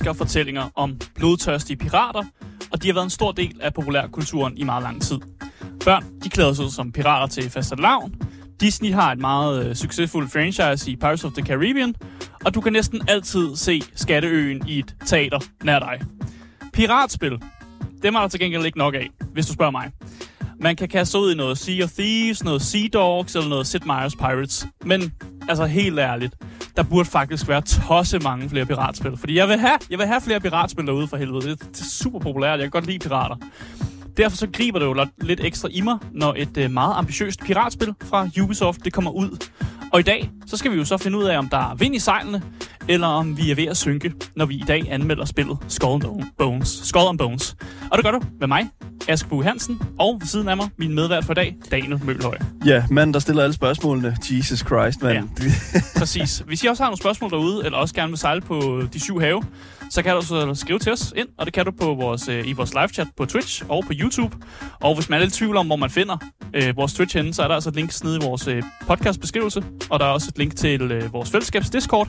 elsker fortællinger om blodtørstige pirater, og de har været en stor del af populærkulturen i meget lang tid. Børn, de klæder sig ud som pirater til fastelavn. Disney har et meget øh, succesfuldt franchise i Pirates of the Caribbean, og du kan næsten altid se Skatteøen i et teater nær dig. Piratspil, dem er der til gengæld ikke nok af, hvis du spørger mig. Man kan kaste ud i noget Sea of Thieves, noget Sea Dogs eller noget Sid Meier's Pirates. Men altså helt ærligt, der burde faktisk være tosse mange flere piratspil. Fordi jeg vil have, jeg vil have flere piratspil derude for helvede. Det, det er super populært. Jeg kan godt lide pirater. Derfor så griber det jo lidt- ekstra i mig, når et øh, meget ambitiøst piratspil fra Ubisoft det kommer ud. Og i dag, så skal vi jo så finde ud af, om der er vind i sejlene, eller om vi er ved at synke, når vi i dag anmelder spillet Skull and Bones. Skull and Bones. Og det gør du med mig, Ask Bue Hansen, og ved siden af mig, min medvært for i dag, Daniel Mølhøj. Ja, manden, der stiller alle spørgsmålene. Jesus Christ, mand. Ja. Præcis. Hvis I også har nogle spørgsmål derude, eller også gerne vil sejle på de syv have, så kan du så skrive til os ind, og det kan du på vores, øh, i vores live-chat på Twitch og på YouTube. Og hvis man er lidt i tvivl om, hvor man finder øh, vores Twitch henne, så er der altså et link nede i vores øh, podcast-beskrivelse, og der er også et link til øh, vores fællesskabs Discord,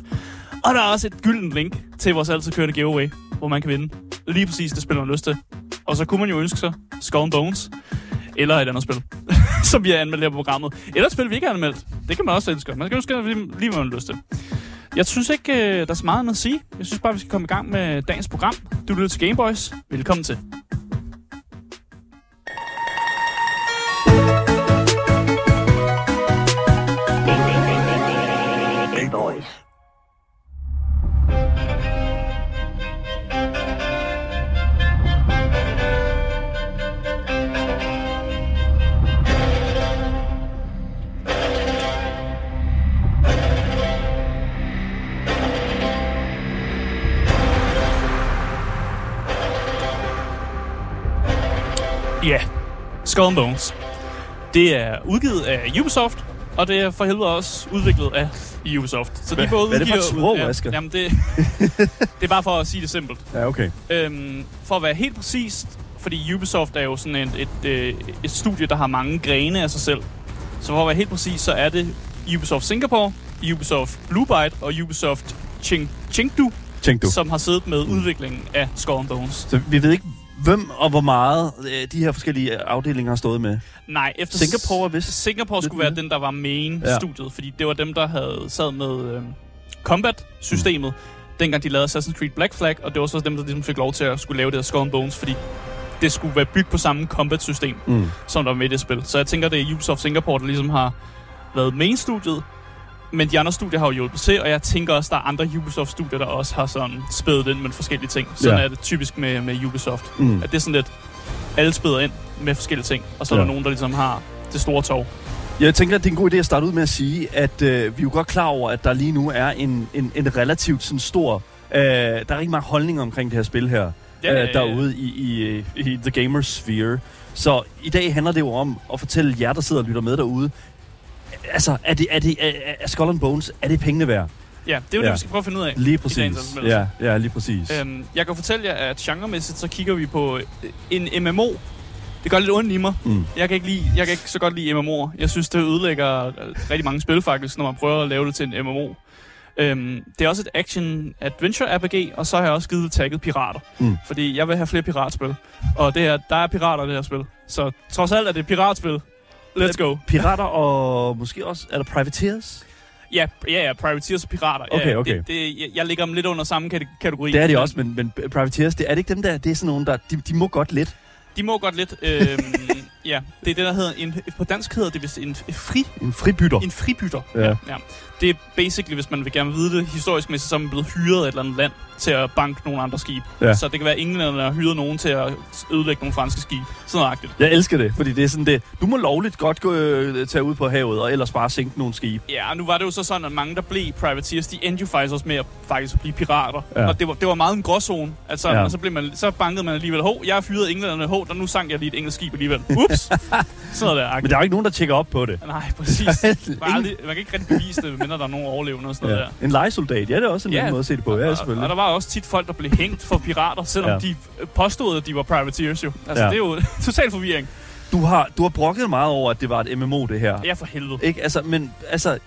og der er også et gyldent link til vores altid kørende giveaway, hvor man kan vinde lige præcis det spil, man har lyst til. Og så kunne man jo ønske sig Skull and Bones, eller et andet spil, som vi har anmeldt her på programmet. Eller et spil, vi ikke har anmeldt. Det kan man også ønske. Man skal ønske lige, lige hvad man har lyst til. Jeg synes ikke, øh, der er så meget andet at sige. Jeg synes bare, vi skal komme i gang med dagens program. Du lytter til Gameboys. Velkommen til. Skull and Bones. Det er udgivet af Ubisoft, og det er for helvede også udviklet af Ubisoft. Så de Hvad- både hvad er det for et sprog, ja? Jamen, det, det er bare for at sige det simpelt. Ja, okay. Øhm, for at være helt præcist, fordi Ubisoft er jo sådan et, et, øh, et studie, der har mange grene af sig selv. Så for at være helt præcis, så er det Ubisoft Singapore, Ubisoft Blue Byte og Ubisoft Ching, Chengdu, Tænk du. som har siddet med udviklingen af Skull Bones. Så vi ved ikke, hvem og hvor meget øh, de her forskellige afdelinger har stået med. Nej, efter Singapore vist Singapore skulle være den, der var main Ja. studiet, fordi det var dem, der havde sad med øh, combat-systemet, dengang de lavede Assassin's Creed Black Flag, og det var så dem, der ligesom fik lov til at skulle lave det her Skull and Bones, fordi det skulle være bygget på samme combat-system, Mm. som der var med i det spil. Så jeg tænker, det er Ubisoft Singapore, der ligesom har været main-studiet, men de andre studier har jo hjulpet til, og jeg tænker også, der er andre Ubisoft-studier, der også har sådan spædet ind med forskellige ting. Sådan Ja. er det typisk med, med Ubisoft. Mm. At det er sådan lidt, alle spæder ind med forskellige ting, og så er Ja. der nogen, der ligesom har det store tog. Jeg tænker, at det er en god idé at starte ud med at sige, at øh, vi er jo godt klar over, at der lige nu er en, en, en relativt sådan stor... Øh, der er ikke mange holdninger omkring det her spil her Ja, øh, derude i, i, i The Gamer Sphere. Så i dag handler det jo om at fortælle jer, der sidder og lytter med derude, altså, er, det, er, det, er, er Skull and Bones, er det pengene værd? Ja, det er jo ja. Det, vi skal prøve at finde ud af. Lige præcis. Ja, ja, lige præcis. Øhm, jeg kan fortælle jer, at genremæssigt, så kigger vi på øh, en MMO. Det gør lidt ondt i mig. Mm. Jeg kan, ikke lide, jeg kan ikke så godt lide MMO'er. Jeg synes, det ødelægger øh, rigtig mange spil faktisk, når man prøver at lave det til en MMO. Øhm, det er også et action-adventure RPG, og så har jeg også givet tagget pirater. Mm. Fordi jeg vil have flere piratspil. Og det er, der er pirater i det her spil. Så trods alt er det et piratspil. Let's go. Pirater og måske også, er der Privateers? Ja, ja, ja, privateers og pirater. Okay, ja, okay. Det, det, jeg, jeg ligger dem lidt under samme kate- kategori. Det er de også, men, men Privateers, det, er det ikke dem der, det er sådan nogle, der, de, de må godt lidt. De må godt lidt. Øhm, ja, det er det, der hedder... En, på dansk hedder det vist en, en, fri, En fribytter. en fribytter. Ja. ja. Det er basically, hvis man vil gerne vide det historisk mæssigt, så er man blevet hyret af et eller andet land til at banke nogle andre skibe. Ja. Så det kan være, at englænderne har hyret nogen til at ødelægge nogle franske skibe. Sådan noget Jeg elsker det, fordi det er sådan det. Du må lovligt godt gå, øh, tage ud på havet, og ellers bare sænke nogle skibe. Ja, og nu var det jo så sådan, at mange, der blev privateers, de endte jo faktisk også med at faktisk blive pirater. Ja. Og det var, det var meget en gråzone. Altså, Ja. og så, blev man, så bankede man alligevel, hov, jeg har fyret englænderne, hov, der nu sank jeg lige et engelsk skib alligevel. Ups! sådan noget der. Men der er jo ikke nogen, der tjekker op på det. Nej, præcis. Man, aldrig, man kan ikke rigtig bevise det, medmindre der er nogen overlevende og sådan noget Ja. der. En legesoldat, ja, det er også en Ja. anden måde at se det på. Ja, og, og selvfølgelig. der var også tit folk, der blev hængt for pirater, selvom Ja. de påstod, at de var privateers jo. Altså, Ja. det er jo total forvirring. du har, du har brokket meget over, at det var et MMO, det her. Ja, for helvede. Ikke? Altså, men altså...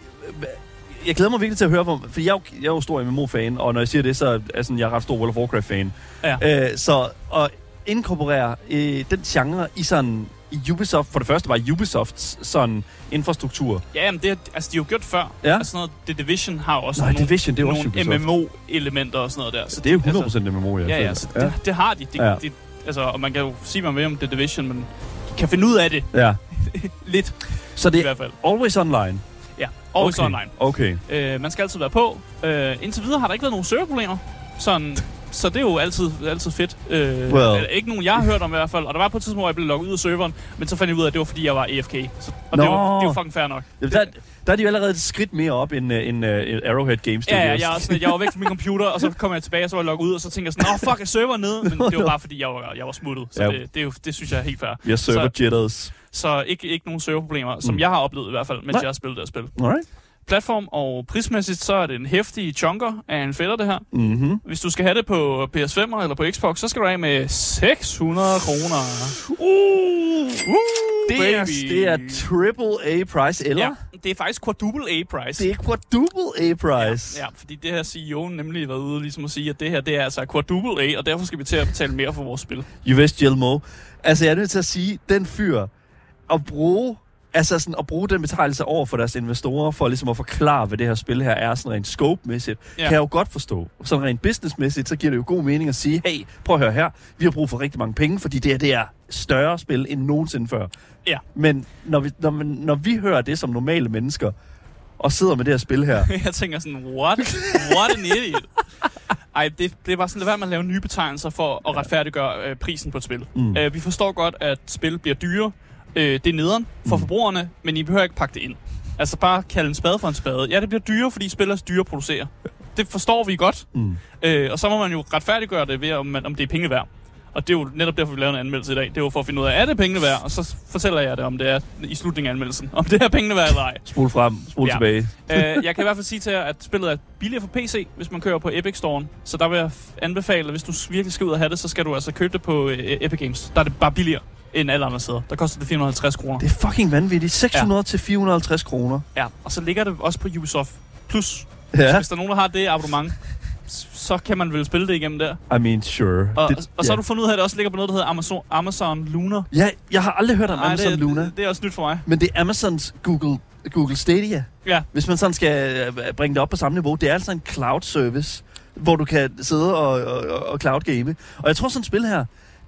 Jeg glæder mig virkelig til at høre, hvor, for jeg er jo, jeg er jo stor MMO-fan, og når jeg siger det, så er sådan, jeg er ret stor World of Warcraft-fan. Ja. Øh, så at inkorporere øh, den genre i sådan Ubisoft, for det første var Ubisofts sådan infrastruktur. Ja, men det, altså, de har jo gjort før. Ja. Altså, sådan noget, The Division har også Nej, nogle, Division, det er også nogle Ubisoft. MMO-elementer og sådan noget der. Så Det er jo 100% altså, MMO, jeg Ja, ja, føler. så det, det har de. de, Ja. de altså, og man kan jo sige, man vil om The Division, men de kan finde ud af det ja. lidt, Så i det er hvert fald. always online. Ja, always okay. online. Okay. Øh, man skal altid være på. Øh, indtil videre har der ikke været nogen serverproblemer. Sådan, så det er jo altid, altid fedt. Øh, Well. Ikke nogen, jeg har hørt om i hvert fald. Og der var på et tidspunkt, hvor jeg blev logget ud af serveren, men så fandt jeg ud af, at det var, fordi jeg var AFK. Så, og det Nå. det er jo fucking fair nok. Jamen, der, der er de jo allerede et skridt mere op end, uh, end uh, Arrowhead Game Studios. Ja, ja, jeg, er sådan, jeg var væk fra min computer, og så kom jeg tilbage, og så var jeg logget ud, og så tænkte jeg sådan, åh, fuck, er serveren nede? Men det var bare, fordi jeg var, jeg var smuttet. Så Ja. det, det, er jo, det synes jeg er helt fair. Har server Så- jitters. Så ikke, ikke nogen serverproblemer, som Mm. jeg har oplevet i hvert fald, mens Nej. jeg har spillet det her spil. Alright. Platform og prismæssigt, så er det en hæftig chunker af en fætter, det her. Mm-hmm. Hvis du skal have det på PS5 eller på Xbox, så skal du af med 600 kroner. Uh, Uh, det, er, baby. det er triple A price, eller? Ja, det er faktisk quadruple A-price. Det er quadruple A price. Ja, fordi det her CEO nemlig været ude ligesom at sige, at det her det er altså quadruple A, og derfor skal vi til at betale mere for vores spil. You West Jelmo. Altså, jeg er nødt til at sige, den fyr, at bruge, altså sådan, at bruge den betegnelse over for deres investorer, for ligesom at forklare, hvad det her spil her er, sådan rent scope-mæssigt, Ja. kan jeg jo godt forstå. Sådan rent businessmæssigt, så giver det jo god mening at sige, hey, prøv at høre her, vi har brug for rigtig mange penge, fordi det her, det er større spil end nogensinde før. Ja. Men når vi, når, man, når vi hører det som normale mennesker, og sidder med det her spil her, Jeg tænker sådan, what? What an idiot. Ej, det, det er bare sådan, være med at lave nye betegnelser for at retfærdiggøre øh, prisen på et spil. Mm. Øh, vi forstår godt, at spil bliver dyre. Øh, det er nederen for Mm. forbrugerne, men I behøver ikke pakke det ind. Altså bare kalde en spade for en spade. Ja, det bliver dyre, fordi spil er dyre at producere. Det forstår vi godt. mm. Øh, og så må man jo retfærdiggøre det ved, om, man, om det er penge værd. Og det er jo netop derfor, vi laver en anmeldelse i dag. Det er jo for at finde ud af, er det pengene værd? Og så fortæller jeg det, om det er i slutningen af anmeldelsen. Om det er pengene værd eller ej. spol frem, spol Ja. tilbage. øh, jeg kan i hvert fald sige til jer, at spillet er billigere for PC, hvis man kører på Epic Store. Så der vil jeg anbefale, at hvis du virkelig skal ud og have det, så skal du altså købe det på øh, Epic Games. Der er det bare billigere end alle andre steder. Der koster det 450 kroner. Det er fucking vanvittigt. 600 ja. til 450 kroner. Ja, og så ligger det også på Ubisoft Plus. Så Ja. hvis der er nogen, der har det abonnement, så kan man vel spille det igennem der. I mean, sure. Og, det, og, og så har du fundet ud af, at det også ligger på noget, der hedder Amazon, Amazon Luna. Ja, jeg har aldrig hørt om Ej, Amazon det, Luna. Det, det er også nyt for mig. Men det er Amazons Google, Google Stadia. Ja. Hvis man sådan skal øh, bringe det op på samme niveau, det er altså en cloud service, hvor du kan sidde og, og, og cloud game. Og jeg tror sådan et spil her,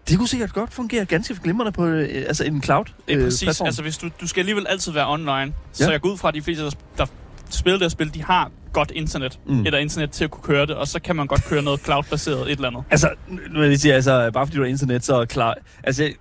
det kunne sikkert godt fungere ganske glimrende på øh, altså en cloud øh, præcis. platform. Altså, hvis du, du skal alligevel altid være online. Så Ja. jeg går ud fra, at de fleste, der, der spiller det spil, de har godt internet. Mm. Eller internet til at kunne køre det, og så kan man godt køre noget cloud-baseret et eller andet. Altså, nu vil jeg sige, altså, bare fordi du har internet, så er klar... Altså,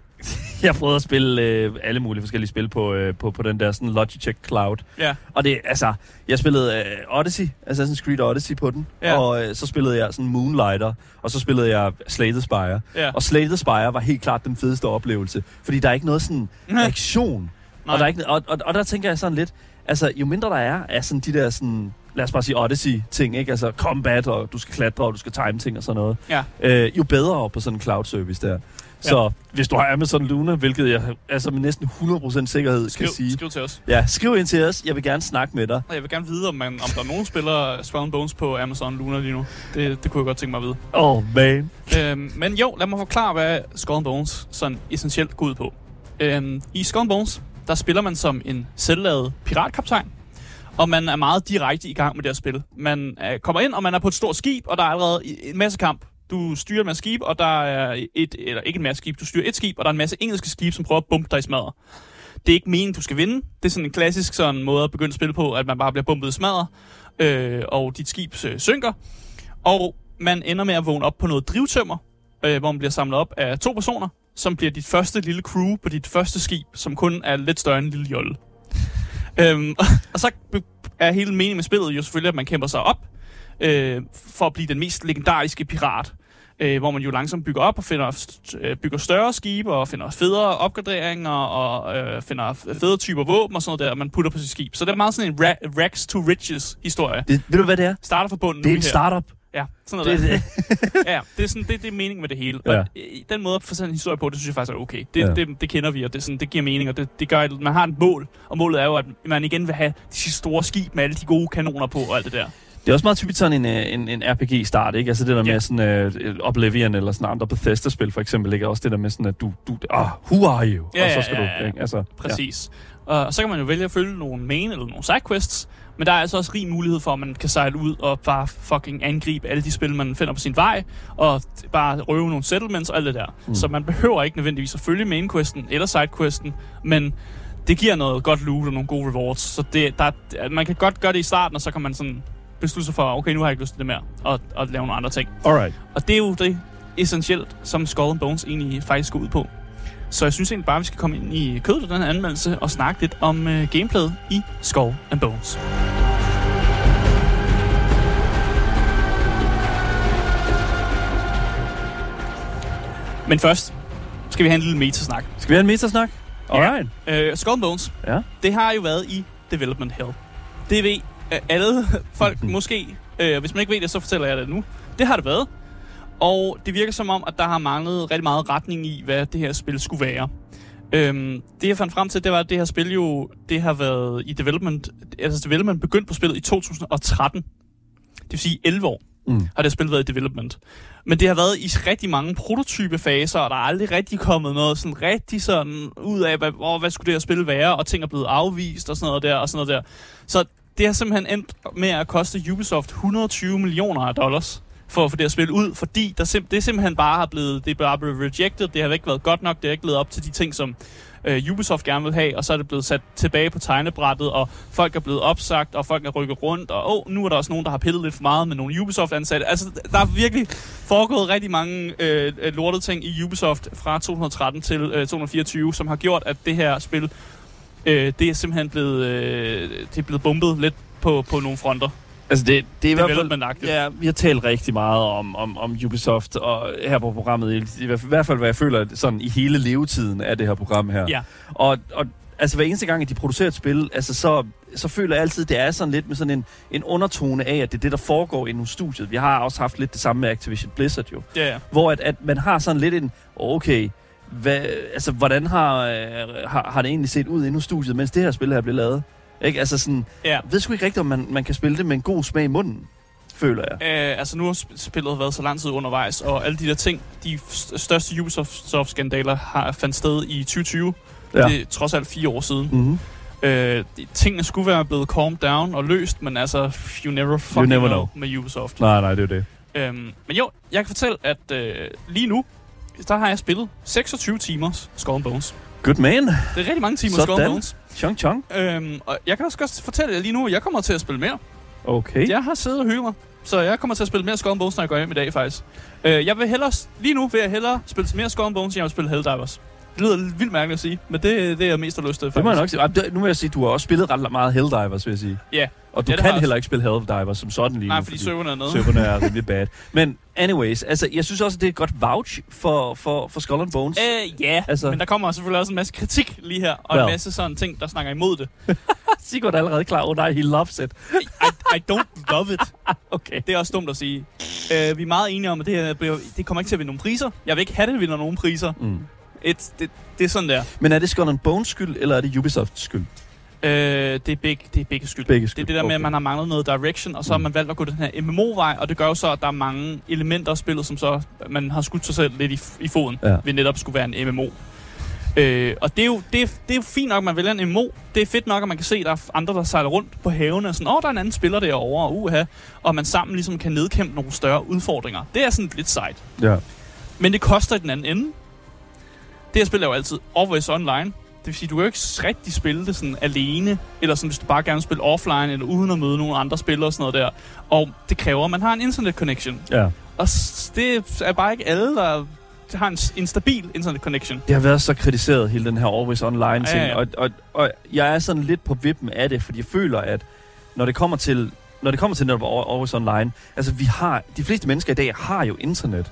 jeg, prøvet at spille øh, alle mulige forskellige spil på, øh, på, på den der sådan Logitech Cloud. Ja. Og det, altså, jeg spillede øh, Odyssey, Assassin's Creed Odyssey på den. Ja. Og øh, så spillede jeg sådan Moonlighter, og så spillede jeg Slay the Spire. Ja. Og Slay the Spire var helt klart den fedeste oplevelse. Fordi der er ikke noget sådan reaktion. Nej. Og der, er ikke, og, og, og der tænker jeg sådan lidt, altså jo mindre der er af sådan de der sådan, lad os bare sige Odyssey-ting, ikke? Altså combat, og du skal klatre, og du skal time ting og sådan noget. Ja. Øh, jo bedre på sådan en cloud service der. Så hvis du har Amazon Luna, hvilket jeg altså med næsten 100% sikkerhed Skriv, kan sige. skriv til os. Ja, skriv ind til os. Jeg vil gerne snakke med dig. Og jeg vil gerne vide, om, man, om der er nogen spillere Skull Bones på Amazon Luna lige nu. Det, det kunne jeg godt tænke mig at vide. Oh, man. øhm, men jo, lad mig forklare, hvad Skull Bones sådan essentielt går ud på. Øhm, I Skull Bones, der spiller man som en selvlavet piratkaptajn. Og man er meget direkte i gang med det her spil. Man øh, kommer ind, og man er på et stort skib, og der er allerede en masse kamp. Du styrer en masse skib, og der er et, eller ikke en masse skib, du styrer et skib, og der er en masse engelske skib, som prøver at bumpe dig i smadret. Det er ikke meningen, du skal vinde. Det er sådan en klassisk sådan måde at begynde at spille på, at man bare bliver bumpet i smadret, øh, og dit skib øh, synker. Og man ender med at vågne op på noget drivtømmer, øh, hvor man bliver samlet op af to personer, som bliver dit første lille crew på dit første skib, som kun er lidt større end en lille jolle øhm, og så er hele meningen med spillet jo selvfølgelig, at man kæmper sig op øh, for at blive den mest legendariske pirat. Øh, hvor man jo langsomt bygger op og finder, øh, bygger større skibe og finder federe opgraderinger og øh, finder fede typer våben og sådan noget der, man putter på sit skib. Så det er meget sådan en ra- rags to riches historie. Det, ved du, hvad det er? Starter fra bunden Det er en her. startup. Ja, sådan noget Det, der. Ja, det er, sådan, det, det er meningen med det hele. Ja. Og den måde at fortælle en historie på, det synes jeg faktisk er okay. Det, Ja. det, det kender vi, og det, sådan, det giver mening, og det, det gør, at man har et mål. Og målet er jo, at man igen vil have de store skib med alle de gode kanoner på og alt det der. det er også meget typisk sådan en, øh, en, en RPG-start, ikke? Altså det der med Ja. sådan uh, Oblivion eller sådan andre Bethesda-spil for eksempel, ikke? Også det der med sådan, at du, du ah, who are you? Ja, og så ja, skal ja, du, ikke? Altså, Præcis. Ja. Og så kan man jo vælge at følge nogle main eller nogle sidequests, men der er altså også rig mulighed for, at man kan sejle ud og bare fucking angribe alle de spil, man finder på sin vej, og bare røve nogle settlements og alt det der. Mm. Så man behøver ikke nødvendigvis at følge mainquesten eller sidequesten, men det giver noget godt loot og nogle gode rewards. Så det, der, er- man kan godt gøre det i starten, og så kan man sådan beslutte sig for, okay, nu har jeg ikke lyst til det mere, og, og lave nogle andre ting. Alright. Og det er jo det essentielt, som Skull and Bones egentlig faktisk går ud på. Så jeg synes egentlig bare, at vi skal komme ind i kødet af den her anmeldelse og snakke lidt om øh, gameplayet i Skull and Bones. Men først skal vi have en lille metasnak. Skal vi have en metersnak? Alright. Øh, Skull and Bones, Ja. det har jo været i Development Hell. Det ved øh, alle folk måske. Øh, hvis man ikke ved det, så fortæller jeg det nu. Det har det været. Og det virker som om, at der har manglet rigtig meget retning i, hvad det her spil skulle være. Øhm, det jeg fandt frem til, det var, at det her spil jo, det har været i development, altså development begyndte på spillet i 2013. Det vil sige 11 år Mm. har det spil været i development. Men det har været i rigtig mange prototypefaser, og der er aldrig rigtig kommet noget sådan rigtig sådan ud af, hvad, hvor, hvad skulle det her spil være, og ting er blevet afvist og sådan noget der, og sådan noget der. Så det har simpelthen endt med at koste Ubisoft 120 millioner af dollars for at få det at spil ud, fordi der sim- det simpelthen bare har blevet, det er bare blevet rejected, det har ikke været godt nok, det har ikke levet op til de ting, som øh, Ubisoft gerne vil have, og så er det blevet sat tilbage på tegnebrættet, og folk er blevet opsagt, og folk er rykket rundt, og oh, nu er der også nogen, der har pillet lidt for meget med nogle Ubisoft-ansatte. Altså, der er virkelig foregået rigtig mange øh, lortede ting i Ubisoft fra 2013 til øh, 2024, som har gjort, at det her spil, øh, det er simpelthen blevet, øh, det er blevet bumpet lidt på, på nogle fronter. Altså det, det er i hvert fald... Ja, vi har talt rigtig meget om, om, om Ubisoft, og her på programmet, i, i, hvert fald- hvad jeg føler sådan i hele levetiden af det her program her. Ja. Og, og altså hver eneste gang, at de producerer et spil, altså så, så føler jeg altid, det er sådan lidt med sådan en, en undertone af, at det er det, der foregår inde hos studiet. Vi har også haft lidt det samme med Activision Blizzard jo. Ja, ja. Hvor at, at man har sådan lidt en, okay, hvad, altså, hvordan har, øh, har, har det egentlig set ud inde hos studiet, mens det her spil her blev lavet? Ikke? Altså sådan, ja. jeg ved sgu ikke rigtigt, om man, man kan spille det med en god smag i munden, føler jeg. Øh, altså nu har sp- spillet været så lang tid undervejs, og alle de der ting, de største Ubisoft-skandaler har fandt sted i 2020. Ja. Det er trods alt fire år siden. Mm-hmm. Øh, tingene skulle være blevet calmed down og løst, men altså, you never fucking never know, know. med Ubisoft. Nej, nej, det er det. Øhm, men jo, jeg kan fortælle, at øh, lige nu, der har jeg spillet 26 timers Skull Bones. Good man. Det er rigtig mange timer Skull Sådan. Bones. Chong chong. Øhm, og jeg kan også godt fortælle jer lige nu, at jeg kommer til at spille mere. Okay. Jeg har siddet og hygget mig, så jeg kommer til at spille mere Skull Bones, når jeg går hjem i dag, faktisk. Øh, jeg vil hellere, lige nu vil jeg hellere spille mere Skull Bones, end jeg vil spille Helldivers. Det lyder vildt mærkeligt at sige, men det, det er jeg mest har lyst til, Det må jeg faktisk. nok sige. Det- Nu vil jeg sige, du har også spillet ret meget Helldivers, vil jeg sige. Ja. Og du Ja, det kan har jeg heller ikke spille Helldivers som sådan lige Nej, nu. fordi serverne er nede. serverne er rimelig bad. Men anyways, altså, jeg synes også, at det er et godt vouch for, for, for Skull and Bones. Øh, ja, Altså- altså. men der kommer selvfølgelig også en masse kritik lige her, og Well. en masse sådan ting, der snakker imod det. Sigurd er allerede klar. Oh nej, he loves it. I, I don't love it. Okay. Det er også dumt at sige. Uh, vi er meget enige om, at det her bliver, det kommer ikke til at vinde nogen priser. Jeg vil ikke have, at det vinder nogen priser. Mm. Et, det, det er sådan der. Men er det Skull and Bones skyld, eller er det Ubisofts skyld? Uh, det, er begge, det er begge skyld. Begge Det skyld. er det der med, okay. at man har manglet noget direction, og så har Mm. man valgt at gå den her MMO-vej, og det gør jo så, at der er mange elementer af spillet, som så man har skudt sig selv lidt i, i foden, Ja. ved netop skulle være en MMO. Øh, og det er, jo, det, er, det er jo fint nok, at man vælger en MMO. Det er fedt nok, at man kan se, at der er andre, der sejler rundt på havene, og sådan, åh, der er en anden spiller derovre, og uha, og man sammen ligesom kan nedkæmpe nogle større udfordringer. Det er sådan lidt sejt. Ja. Men det koster i den anden ende. Det her spil er jo altid always online. Det vil sige, du kan jo ikke rigtig spille det sådan alene, eller sådan, hvis du bare gerne vil spille offline, eller uden at møde nogle andre spillere og sådan noget der. Og det kræver, at man har en internet connection. ja. Og det er bare ikke alle, der har en, en stabil internet connection. Det har været så kritiseret, hele den her Always Online ting. Ja, ja. Og, og, og jeg er sådan lidt på vippen af det, fordi jeg føler, at når det kommer til når det kommer til netop Al- Always Online, altså vi har, de fleste mennesker i dag har jo internet.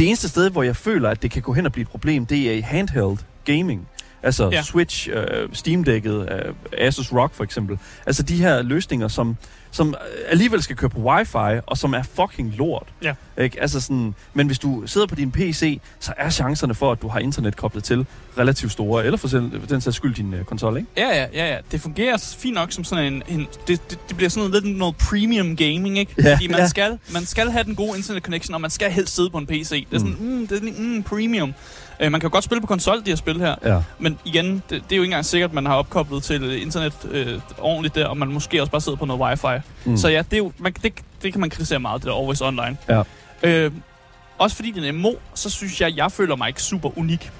Det eneste sted, hvor jeg føler, at det kan gå hen og blive et problem, det er i handheld gaming. Altså ja. Switch, øh, Steam-dækket, øh, Asus ROG for eksempel. Altså de her løsninger, som som øh, alligevel skal køre på wifi, og som er fucking lort. Ja. Ikke? Altså sådan, men hvis du sidder på din PC, så er chancerne for, at du har internet koblet til, relativt store. Eller for den sags skyld din uh, konsol, ikke? Ja, ja, ja, ja. Det fungerer fint nok som sådan en... en det, det, det bliver sådan noget, lidt noget premium gaming, ikke? Ja, Fordi man, ja. skal, man skal have den gode internet connection, og man skal helst sidde på en PC. Det er sådan, mm, det er sådan, mm, premium. Uh, man kan jo godt spille på konsol, de her spil her. Ja. Men igen, det, det er jo ikke engang sikkert, at man har opkoblet til øh, internet øh, ordentligt der, og man måske også bare sidder på noget wifi. Mm. Så ja, det, er jo, man, det, det kan man kritisere meget, det der Always Online. Ja. Øh, også fordi det er en MMO, så synes jeg, jeg føler mig ikke super unik.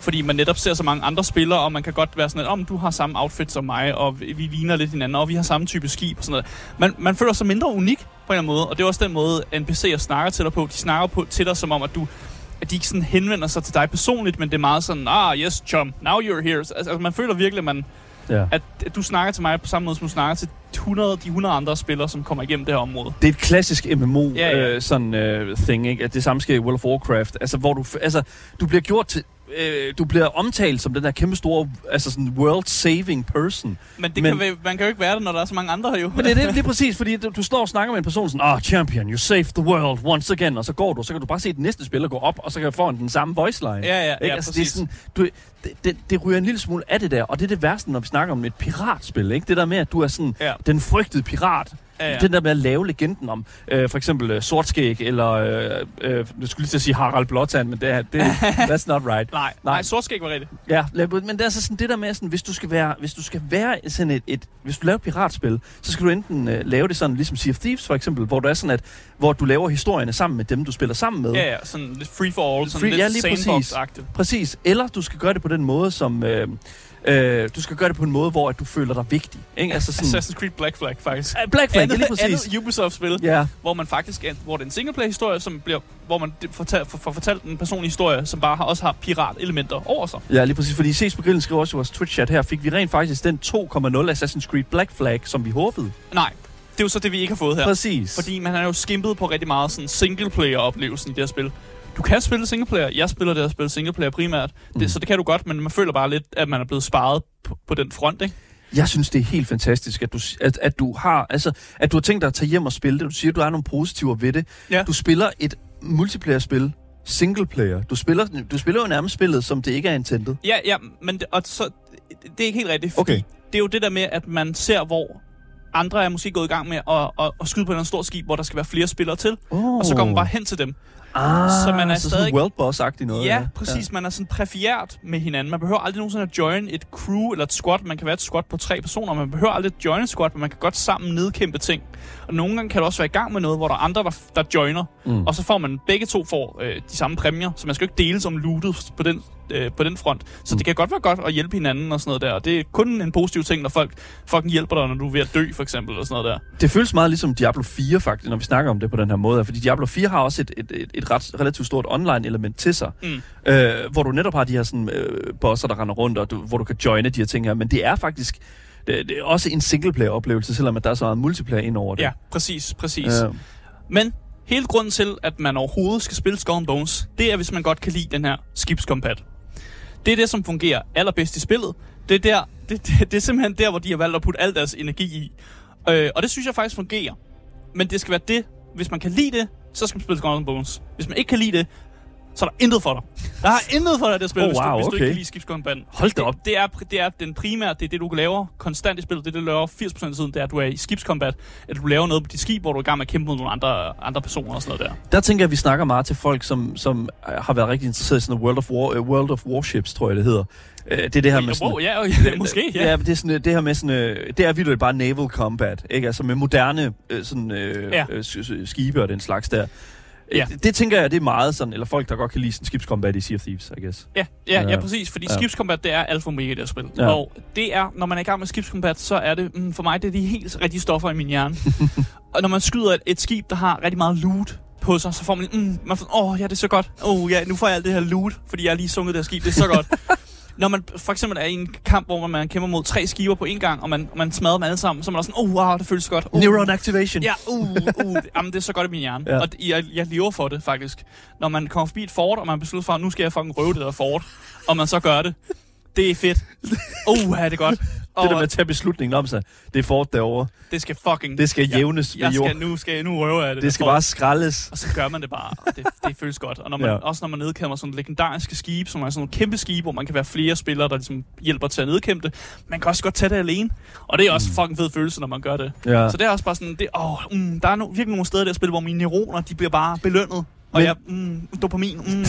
Fordi man netop ser så mange andre spillere, og man kan godt være sådan, at om du har samme outfit som mig, og vi, vi ligner lidt hinanden, og vi har samme type skib og sådan noget. Man, man føler sig mindre unik på en eller anden måde, og det er også den måde, NPC'er snakker til dig på. De snakker på, til dig som om, at du at de ikke sådan henvender sig til dig personligt, men det er meget sådan, ah, yes, chum, now you're here. Altså, altså man føler virkelig, at, man, ja. at, at du snakker til mig på samme måde, som du snakker til 100, de 100 andre spillere, som kommer igennem det her område. Det er et klassisk MMO Ja, ja. Øh, sådan øh, thing, ikke? At det samme sker i World of Warcraft. Altså, hvor du, altså, du bliver gjort til... Øh, du bliver omtalt som den der kæmpe store, altså sådan world-saving person. Men, det Men- kan, man kan jo ikke være det, når der er så mange andre her jo. Men det er det, lige præcis, fordi du, du står og snakker med en person sådan, ah, champion, you saved the world once again, og så går du, så kan du bare se den næste spiller gå op, og så kan du få den samme voice line. Ja, ja, Ikke? ja, altså, det, er præcis. sådan, du, det, det, det ryger en lille smule af det der, og det er det værste, når vi snakker om et piratspil, ikke? Det der med, at du er sådan Ja. den frygtede pirat, Ja, ja. Den der med at lave legenden om, øh, for eksempel øh, Sortskæg, eller, øh, øh, jeg skulle lige til at sige Harald Blåtand, men det er, det, that's not right. Nej, nej, sortskæg var rigtigt. Ja, men det er altså sådan det der med, sådan, hvis du skal være, hvis du skal være sådan et, et hvis du laver et piratspil, så skal du enten øh, lave det sådan, ligesom Sea of Thieves for eksempel, hvor du er sådan, at, hvor du laver historierne sammen med dem, du spiller sammen med. Ja, ja, sådan lidt free for all, sådan Free- lidt ja, lige præcis. Præcis. Eller du skal gøre det på den måde, som... Øh, øh, du skal gøre det på en måde, hvor at du føler dig vigtig. Ikke? Altså sådan, Assassin's Creed Black Flag, faktisk. Black Flag, andet, lige præcis. andet Ubisoft-spil, Ja, hvor man faktisk er, hvor det er en singleplayer-historie, som bliver, hvor man ta- får, får fortalt en personlig historie, som bare har, også har pirat-elementer over sig. ja, lige præcis. Fordi ses på grillen skriver også i vores Twitch-chat her, fik vi rent faktisk den 2.0 Assassin's Creed Black Flag, som vi håbede. Nej, det er jo så det, vi ikke har fået her. Præcis. Fordi man har jo skimpet på rigtig meget sådan singleplayer-oplevelsen i det her spil. Du kan spille singleplayer. Jeg spiller det her spil singleplayer primært. Det, Mm. Så det kan du godt, men man føler bare lidt, at man er blevet sparet på, på den front, ikke? Jeg synes, det er helt fantastisk, at du, at, at du har, altså, at du har tænkt dig at tage hjem og spille det. Du siger, at du har nogle positiver ved det. Ja. Du spiller et multiplayer-spil, single player. Du spiller, du spiller jo nærmest spillet, som det ikke er intended. Ja, ja, men det, og så, det er ikke helt rigtigt, Okay. det er jo det der med, at man ser, hvor andre er måske gået i gang med at, at, at skyde på en stor skib, hvor der skal være flere spillere til, Oh. og så går man bare hen til dem. Ah, Så man er så stadig- sådan world boss-agtigt noget. Ja, præcis. Ja. Man er sådan præfiert med hinanden. Man behøver aldrig nogensinde at join et crew eller et squad. Man kan være et squad på tre personer. Man behøver aldrig at join et squad, men man kan godt sammen nedkæmpe ting. Og nogle gange kan du også være i gang med noget, hvor der er andre, der, der joiner. Mm. Og så får man begge to får øh, de samme præmier, så man skal jo ikke dele som lootet på den, øh, på den front. Så Mm. det kan godt være godt at hjælpe hinanden og sådan noget der. Og det er kun en positiv ting, når folk fucking hjælper dig, når du er ved at dø, for eksempel, og sådan noget der. Det føles meget ligesom Diablo 4 faktisk, når vi snakker om det på den her måde. Fordi Diablo 4 har også et, et, et, et ret, relativt stort online-element til sig. Mm. Øh, hvor du netop har de her sådan, øh, bosser, der render rundt, og du, hvor du kan joine de her ting her. Men det er faktisk det, det er også en singleplayer-oplevelse, selvom at der er så meget multiplayer ind over det. Ja, præcis, præcis. Øh, Men hele grunden til, at man overhovedet skal spille Skull Bones, det er, hvis man godt kan lide den her skibskompat. Det er det, som fungerer allerbedst i spillet. Det er, der, det, det, det er simpelthen der, hvor de har valgt at putte al deres energi i. Øh, og det synes jeg faktisk fungerer. Men det skal være det, hvis man kan lide det, så skal man spille Skull Bones. Hvis man ikke kan lide det, så er der intet for dig. Der er intet for dig, det spil, Oh, hvis, du, wow, hvis du ikke kan lide skibskombatten. Hold da op. Det, det, er, det er den primære, det er det, du laver konstant i spillet. Det, er det du laver 80% af tiden, det er, at du er i skibskombat. At du laver noget på dit skib, hvor du er i gang med at kæmpe mod nogle andre, andre personer og sådan noget der. Der tænker jeg, at vi snakker meget til folk, som, som har været rigtig interesseret i sådan World of, War, uh, World of Warships, tror jeg det hedder. Uh, det er det her med sådan... Wow, ja, ja, måske, ja. Ja, det er, sådan, øh, det her med sådan, øh, det er vildt bare naval combat, ikke? Altså med moderne øh, sådan, øh, Ja. s- skibe og den slags der. Ja. Det, det tænker jeg, det er meget sådan, eller folk, der godt kan lide sådan skibskombat i Sea of Thieves, I guess. Ja, ja, ja, Ja. præcis, fordi Ja. skibskombat, det er alfa og omega i det spil. Ja. Og det er, når man er i gang med skibskombat, så er det, mm, for mig, det er de helt rigtige stoffer i min hjerne. og når man skyder et, et skib, der har rigtig meget loot på sig, så får man, mm, man får, åh, ja, det er så godt. Åh, ja, nu får jeg alt det her loot, fordi jeg har lige sunget det her skib, det er så godt. Når man for eksempel er i en kamp, hvor man kæmper mod tre skiver på en gang, og man, og man smadrer dem alle sammen, så er man også sådan, oh, wow, det føles godt. Oh, Neuron activation. Ja, uh, uh, jamen, det er så godt i min hjerne. Ja. Og jeg, jeg lever for det, faktisk. Når man kommer forbi et fort, og man beslutter for, nu skal jeg fucking røve det der fort, og man så gør det. Det er fedt. Uh, ja, det er godt. Og Det der med at tage beslutningen om sig, det er fort derovre. det skal fucking... Det skal jævnes med jeg jord. skal, nu skal jeg nu røve af det. Det der skal får- bare skraldes. Og så gør man det bare, og det, det føles godt. Og når man, Ja. også når man nedkæmper sådan legendariske skibe, som er sådan nogle kæmpe skibe, hvor man kan være flere spillere, der ligesom hjælper til at nedkæmpe det. Man kan også godt tage det alene. Og det er også fucking fed følelse, når man gør det. Mm. Ja. Så det er også bare sådan, det, åh, mm, der er no, virkelig nogle steder her spil, hvor mine neuroner, de bliver bare belønnet. Og Men- jeg, mm, dopamin, mm, mm.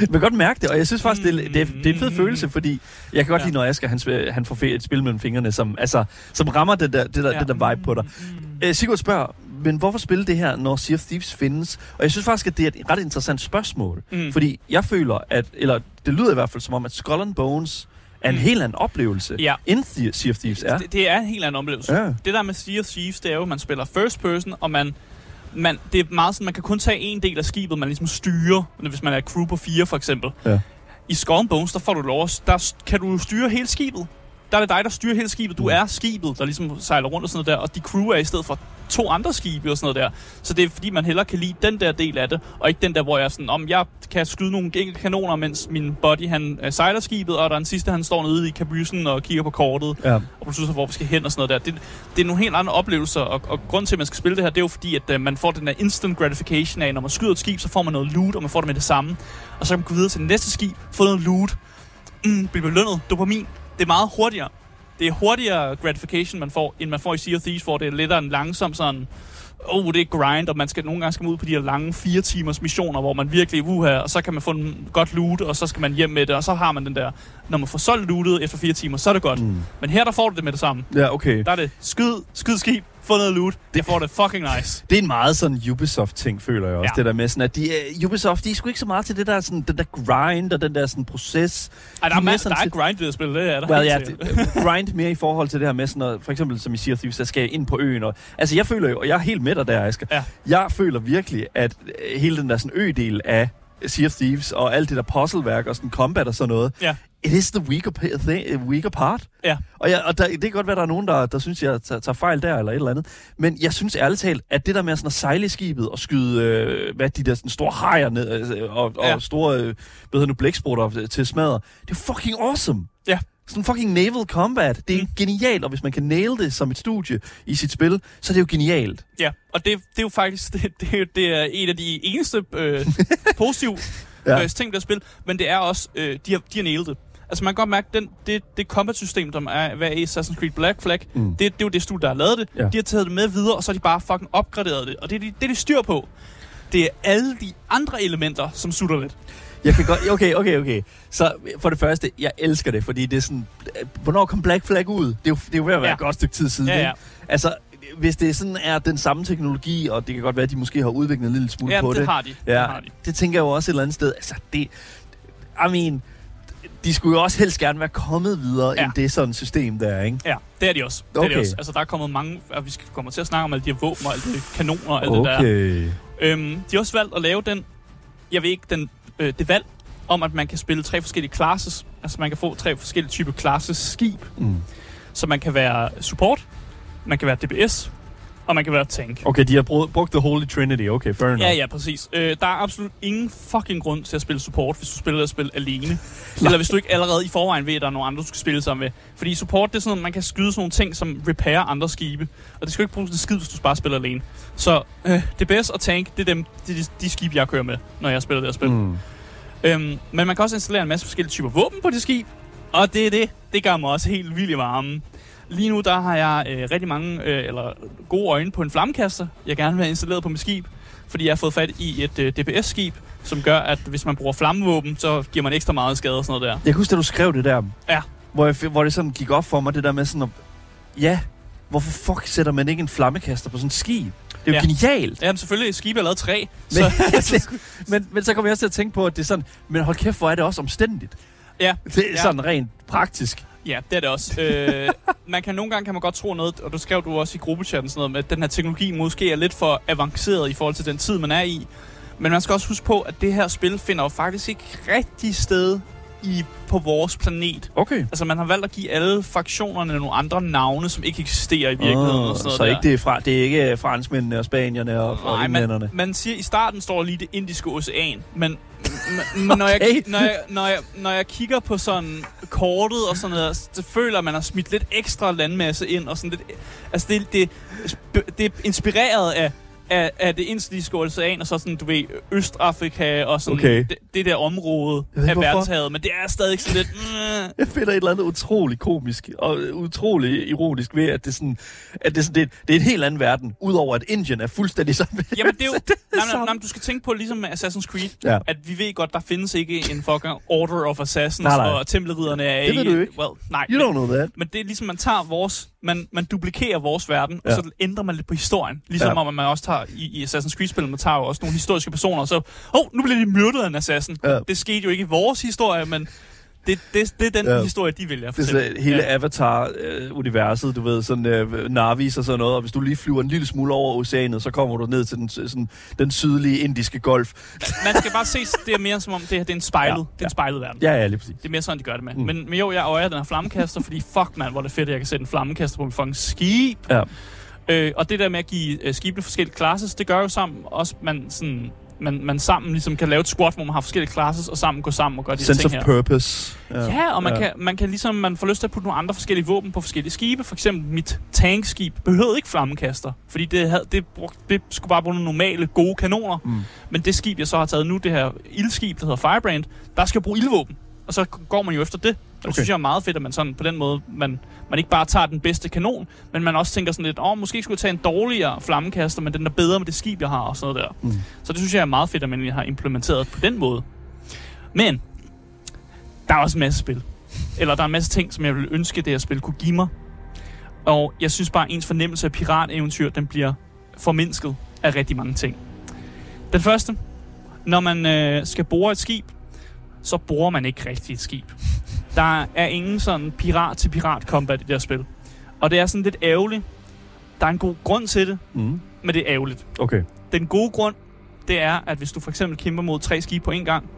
Man kan godt mærke det, og jeg synes faktisk, det, er- det, er, det er en fed Mm. følelse, fordi jeg kan godt Ja. lide, når Asger han, han får et spil mellem fingrene, som, altså, som rammer det der, det der, Ja. det der vibe på dig. Mm. Øh, Sigurd spørger, men hvorfor spille det her, når Sea of Thieves findes? Og jeg synes faktisk, at det er et ret interessant spørgsmål. Mm. Fordi jeg føler, at, eller det lyder i hvert fald som om, at Skull and Bones er en Mm. helt anden oplevelse, Ja. end Sea of Thieves er. Det, det er en helt anden oplevelse. Ja. Det der med Sea of Thieves, det er jo, at man spiller first person, og man, man, det er meget sådan, man kan kun tage en del af skibet, man ligesom styrer, hvis man er crew på fire for eksempel. Ja. I Skull and Bones, der får du lov, der kan du styre hele skibet. Der er det dig, der styrer hele skibet. Du Mm. er skibet, der ligesom sejler rundt og sådan noget der, og de crew er i stedet for to andre skibe og sådan noget der. Så det er fordi, man hellere kan lide den der del af det, og ikke den der, hvor jeg er sådan, om jeg kan skyde nogle enkelte kanoner, mens min body han øh, sejler skibet, og der er en sidste, han står nede i kabysen og kigger på kortet Ja. og beslutter, hvor vi skal hen og sådan noget der. Det, det er nogle helt andre oplevelser, og, og grund til, at man skal spille det her, det er jo fordi, at uh, man får den der instant gratification af, når man skyder et skib, så får man noget loot, og man får det med det samme. Og så kan man gå videre til det næste skib, få noget loot, mm, blive belønnet, dopamin. Det er meget hurtigere. Det er hurtigere gratification, man får, end man får i Sea of Thieves, hvor det er lidt af en langsom sådan, oh, det er grind, og man skal nogle gange skal ud på de her lange fire timers missioner, hvor man virkelig uha, og så kan man få en godt loot, og så skal man hjem med det, og så har man den der, når man får solgt lootet efter fire timer, så er det godt. Mm. Men her der får du det med det samme. Ja, okay. Der er det skyd, skyd skib, få noget loot. Det får det fucking nice. Det er en meget sådan Ubisoft-ting, føler jeg også. Ja. Det der med sådan, at de, uh, Ubisoft, de er sgu ikke så meget til det der, sådan, den der grind og den der sådan, proces. Ej, der De er, mere masser, der sådan er grind ved at spille, det er der. Well, ja, det, grind mere i forhold til det her med sådan noget, for eksempel som I siger, Thieves, der skal jeg ind på øen. Og, altså, jeg føler jo, og jeg er helt med dig der, Asger. Ja. Jeg føler virkelig, at øh, hele den der sådan ø-del af Sea of Thieves og alt det der puzzleværk og sådan combat og sådan noget, Ja. It is the weaker, thing, weaker part. Ja. Og, jeg, og der, det kan godt være, der er nogen, der, der synes, jeg tager, tager fejl der eller et eller andet. Men jeg synes ærligt talt, at det der med sådan at sejle skibet og skyde øh, hvad de der sådan store hajer ned, øh, og, og Ja. store øh, hvad hedder nu, blæksprutter til smadre, det er fucking awesome. Ja. Sådan fucking naval combat. Det er Mm. genialt, og hvis man kan nail det som et studie i sit spil, så er det jo genialt. Ja, og det, det er jo faktisk det, det, er det er en af de eneste øh, positive Ja. øh, ting, der er spil, men det er også, øh, de, har, de har nailet det. Altså man kan godt mærke, den, det, det combat-system, der er, hvad er i Assassin's Creed Black Flag, Mm. det, det er jo det studie, der har lavet det. Ja. Ja. De har taget det med videre, og så har de bare fucking opgraderet det. Og det er de, det, er de styr på. Det er alle de andre elementer, som sutter lidt. Jeg kan godt... Okay, okay, okay. Så for det første, jeg elsker det, fordi det er sådan... Hvornår kom Black Flag ud? Det er jo, det er jo ved at være Ja. et godt stykke tid siden, Ja, ja. ikke? Altså, hvis det sådan er den samme teknologi, og det kan godt være, at de måske har udviklet en lille smule Ja, på det, det. har de. Ja, Det har de. det tænker jeg jo også et eller andet sted. Altså, det... I mean, de skulle jo også helst gerne være kommet videre ja. End det sådan system der, ikke? Ja, det er de også. Det er Okay. de også. Altså, der er kommet mange... Og vi skal komme til at snakke om alle de her våben og alle de kanoner og alt det der. Okay. Øhm, de har også valgt at lave den, jeg ved ikke, den, øh, det valg om, at man kan spille tre forskellige classes. Altså man kan få tre forskellige typer classes skib. Mm. Så man kan være support, man kan være DPS, og man kan være tank. Okay, de har brugt, brugt The Holy Trinity. Okay, fair enough. Ja, ja, præcis. Øh, der er absolut ingen fucking grund til at spille support, hvis du spiller det spil alene. Eller hvis du ikke allerede i forvejen ved, at der er nogle andre, du skal spille sammen med. Fordi support, det er sådan, at man kan skyde sådan nogle ting, som repair andre skibe. Og det skal ikke bruges til skid, hvis du bare spiller alene. Så øh, DPS og tank, det er, dem, det er de, de skibe, jeg kører med, når jeg spiller det her spil. Mm. Øhm, men man kan også installere en masse forskellige typer våben på det skib. Og det er det. Det gør mig også helt vildt i varmen. Lige nu der har jeg øh, rigtig mange øh, eller gode øjne på en flammekaster, jeg gerne vil have installeret på mit skib. Fordi jeg har fået fat i et øh, DPS-skib, som gør, at hvis man bruger flammevåben, så giver man ekstra meget skade og sådan noget der. Jeg kan huske, da du skrev det der. Ja. Hvor, jeg, hvor det sådan gik op for mig, det der med sådan at... Ja, hvorfor fuck sætter man ikke en flammekaster på sådan et skib? Det er jo Ja. genialt. Jamen selvfølgelig, skibet er lavet træ. Men, Så, men, men så kommer jeg også til at tænke på, at det er sådan... Men hold kæft, hvor er det også omstændigt. ja, Det er Ja. sådan rent praktisk. Ja, det er det også. øh, man kan nogle gange kan man godt tro noget, og du skrev du også i gruppechatten sådan noget med, at den her teknologi måske er lidt for avanceret i forhold til den tid, man er i. Men man skal også huske på, at det her spil finder jo faktisk ikke rigtig sted i, på vores planet. Okay. Altså man har valgt at give alle fraktionerne nogle andre navne, som ikke eksisterer i virkeligheden. og sådan så noget så der. ikke det, er fra, det er ikke franskmændene og spanierne og, og Nej, englænderne. man, man siger, i starten står lige det indiske ocean, men, men, men når, jeg, Okay. når, jeg, når, jeg, når jeg kigger på sådan kortet og sådan noget, så føler man har smidt lidt ekstra landmasse ind, og sådan lidt, altså det, det, det er inspireret af, af, af det indiske ocean, og så sådan, du ved, Østafrika og sådan Okay. det, det der område ved af verdenshavet, men det er stadig sådan lidt... Mm, Jeg finder et eller andet utrolig komisk og utrolig ironisk ved, at det er sådan, at det er, sådan, det er, det er en helt anden verden, udover at Indien er fuldstændig samme. Jamen, det er jo... det er nej, nej, nej, du skal tænke på, ligesom med Assassin's Creed, Ja. at vi ved godt, der findes ikke en fucking Order of Assassins, Nej, nej. og tempelridderne er Det ved ikke... du ikke. Well, nej, You men- don't know that. Men det er ligesom, man tager vores, man, man duplikerer vores verden, ja. Og så ændrer man lidt på historien. Ligesom Ja. om, man også tager, i, i Assassin's Creed-spillet, man tager jo også nogle historiske personer, og så, åh, oh, nu bliver de myrdet af en assassin. Ja. Det skete jo ikke i vores historie, men det, det, det er den Ja. historie, de vælger at Det er fortælle. sådan, hele ja. Avatar-universet, du ved, sådan uh, Narvis og sådan noget, og hvis du lige flyver en lille smule over oceanet, så kommer du ned til den, sådan, den sydlige indiske golf. Man skal bare se, det er mere som om, det, her, det er en spejlet, Ja. det er en spejlet verden. Ja, ja, lige præcis. Det er mere sådan, de gør det med. Mm. Men, men jo, jeg øjer den her flammekaster, fordi fuck man, hvor er det fedt, at jeg kan sætte en flammekaster på min fucking skib. Ja. Øh, og det der med at give øh, skibene forskellige classes, det gør jo sammen også, man sådan man, man sammen ligesom kan lave et squad, hvor man har forskellige classes, og sammen gå sammen og gøre de Sense ting of her. purpose. Ja, og man, ja. Kan, man kan ligesom, man får lyst til at putte nogle andre forskellige våben på forskellige skibe. For eksempel mit tankskib behøvede ikke flammekaster, fordi det, havde, det, brug, det skulle bare bruge nogle normale, gode kanoner. Mm. Men det skib, jeg så har taget nu, det her ildskib, der hedder Firebrand, der skal jeg bruge ildvåben. Og så går man jo efter det. Og det Okay. synes jeg er meget fedt, at man sådan på den måde, man, man ikke bare tager den bedste kanon, men man også tænker sådan lidt, åh, oh, måske skulle jeg tage en dårligere flammekaster, men den er bedre med det skib, jeg har og sådan noget der. Mm. Så det synes jeg er meget fedt, at man har implementeret på den måde. Men, der er også en masse spil. Eller der er en masse ting, som jeg ville ønske, det her spil kunne give mig. Og jeg synes bare, at ens fornemmelse af pirateventyr, den bliver formindsket af rigtig mange ting. Den første, når man øh, skal bore et skib, så borer man ikke rigtig et skib. Der er ingen sådan pirat-til-pirat combat i det her spil. Og det er sådan lidt ærgerligt. Der er en god grund til det, Mm. men det er ærgerligt. Okay. Den gode grund, det er, at hvis du for eksempel kæmper mod tre skibe på en gang,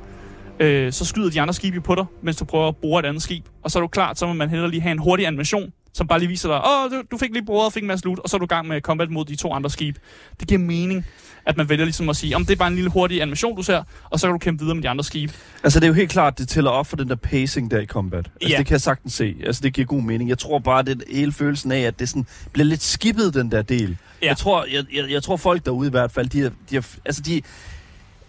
øh, så skyder de andre skibe på dig, mens du prøver at bore et andet skib. Og så er du klar, så må man hellere lige have en hurtig animation, som bare lige viser dig, åh, du, du fik lige boret og fik en masse loot, og så er du i gang med combat mod de to andre skibe. Det giver mening, at man vælger ligesom at sige, om det er bare en lille hurtig animation, du ser, og så kan du kæmpe videre med de andre skibe. Altså, det er jo helt klart, det tæller op for den der pacing der i combat. Altså, Ja. det kan jeg sagtens se. Altså, det giver god mening. Jeg tror bare, det er hele følelsen af, at det sådan bliver lidt skippet, den der del. Ja. Jeg, tror, jeg, jeg, jeg tror, folk derude i hvert fald, de, har, de, har, altså, de,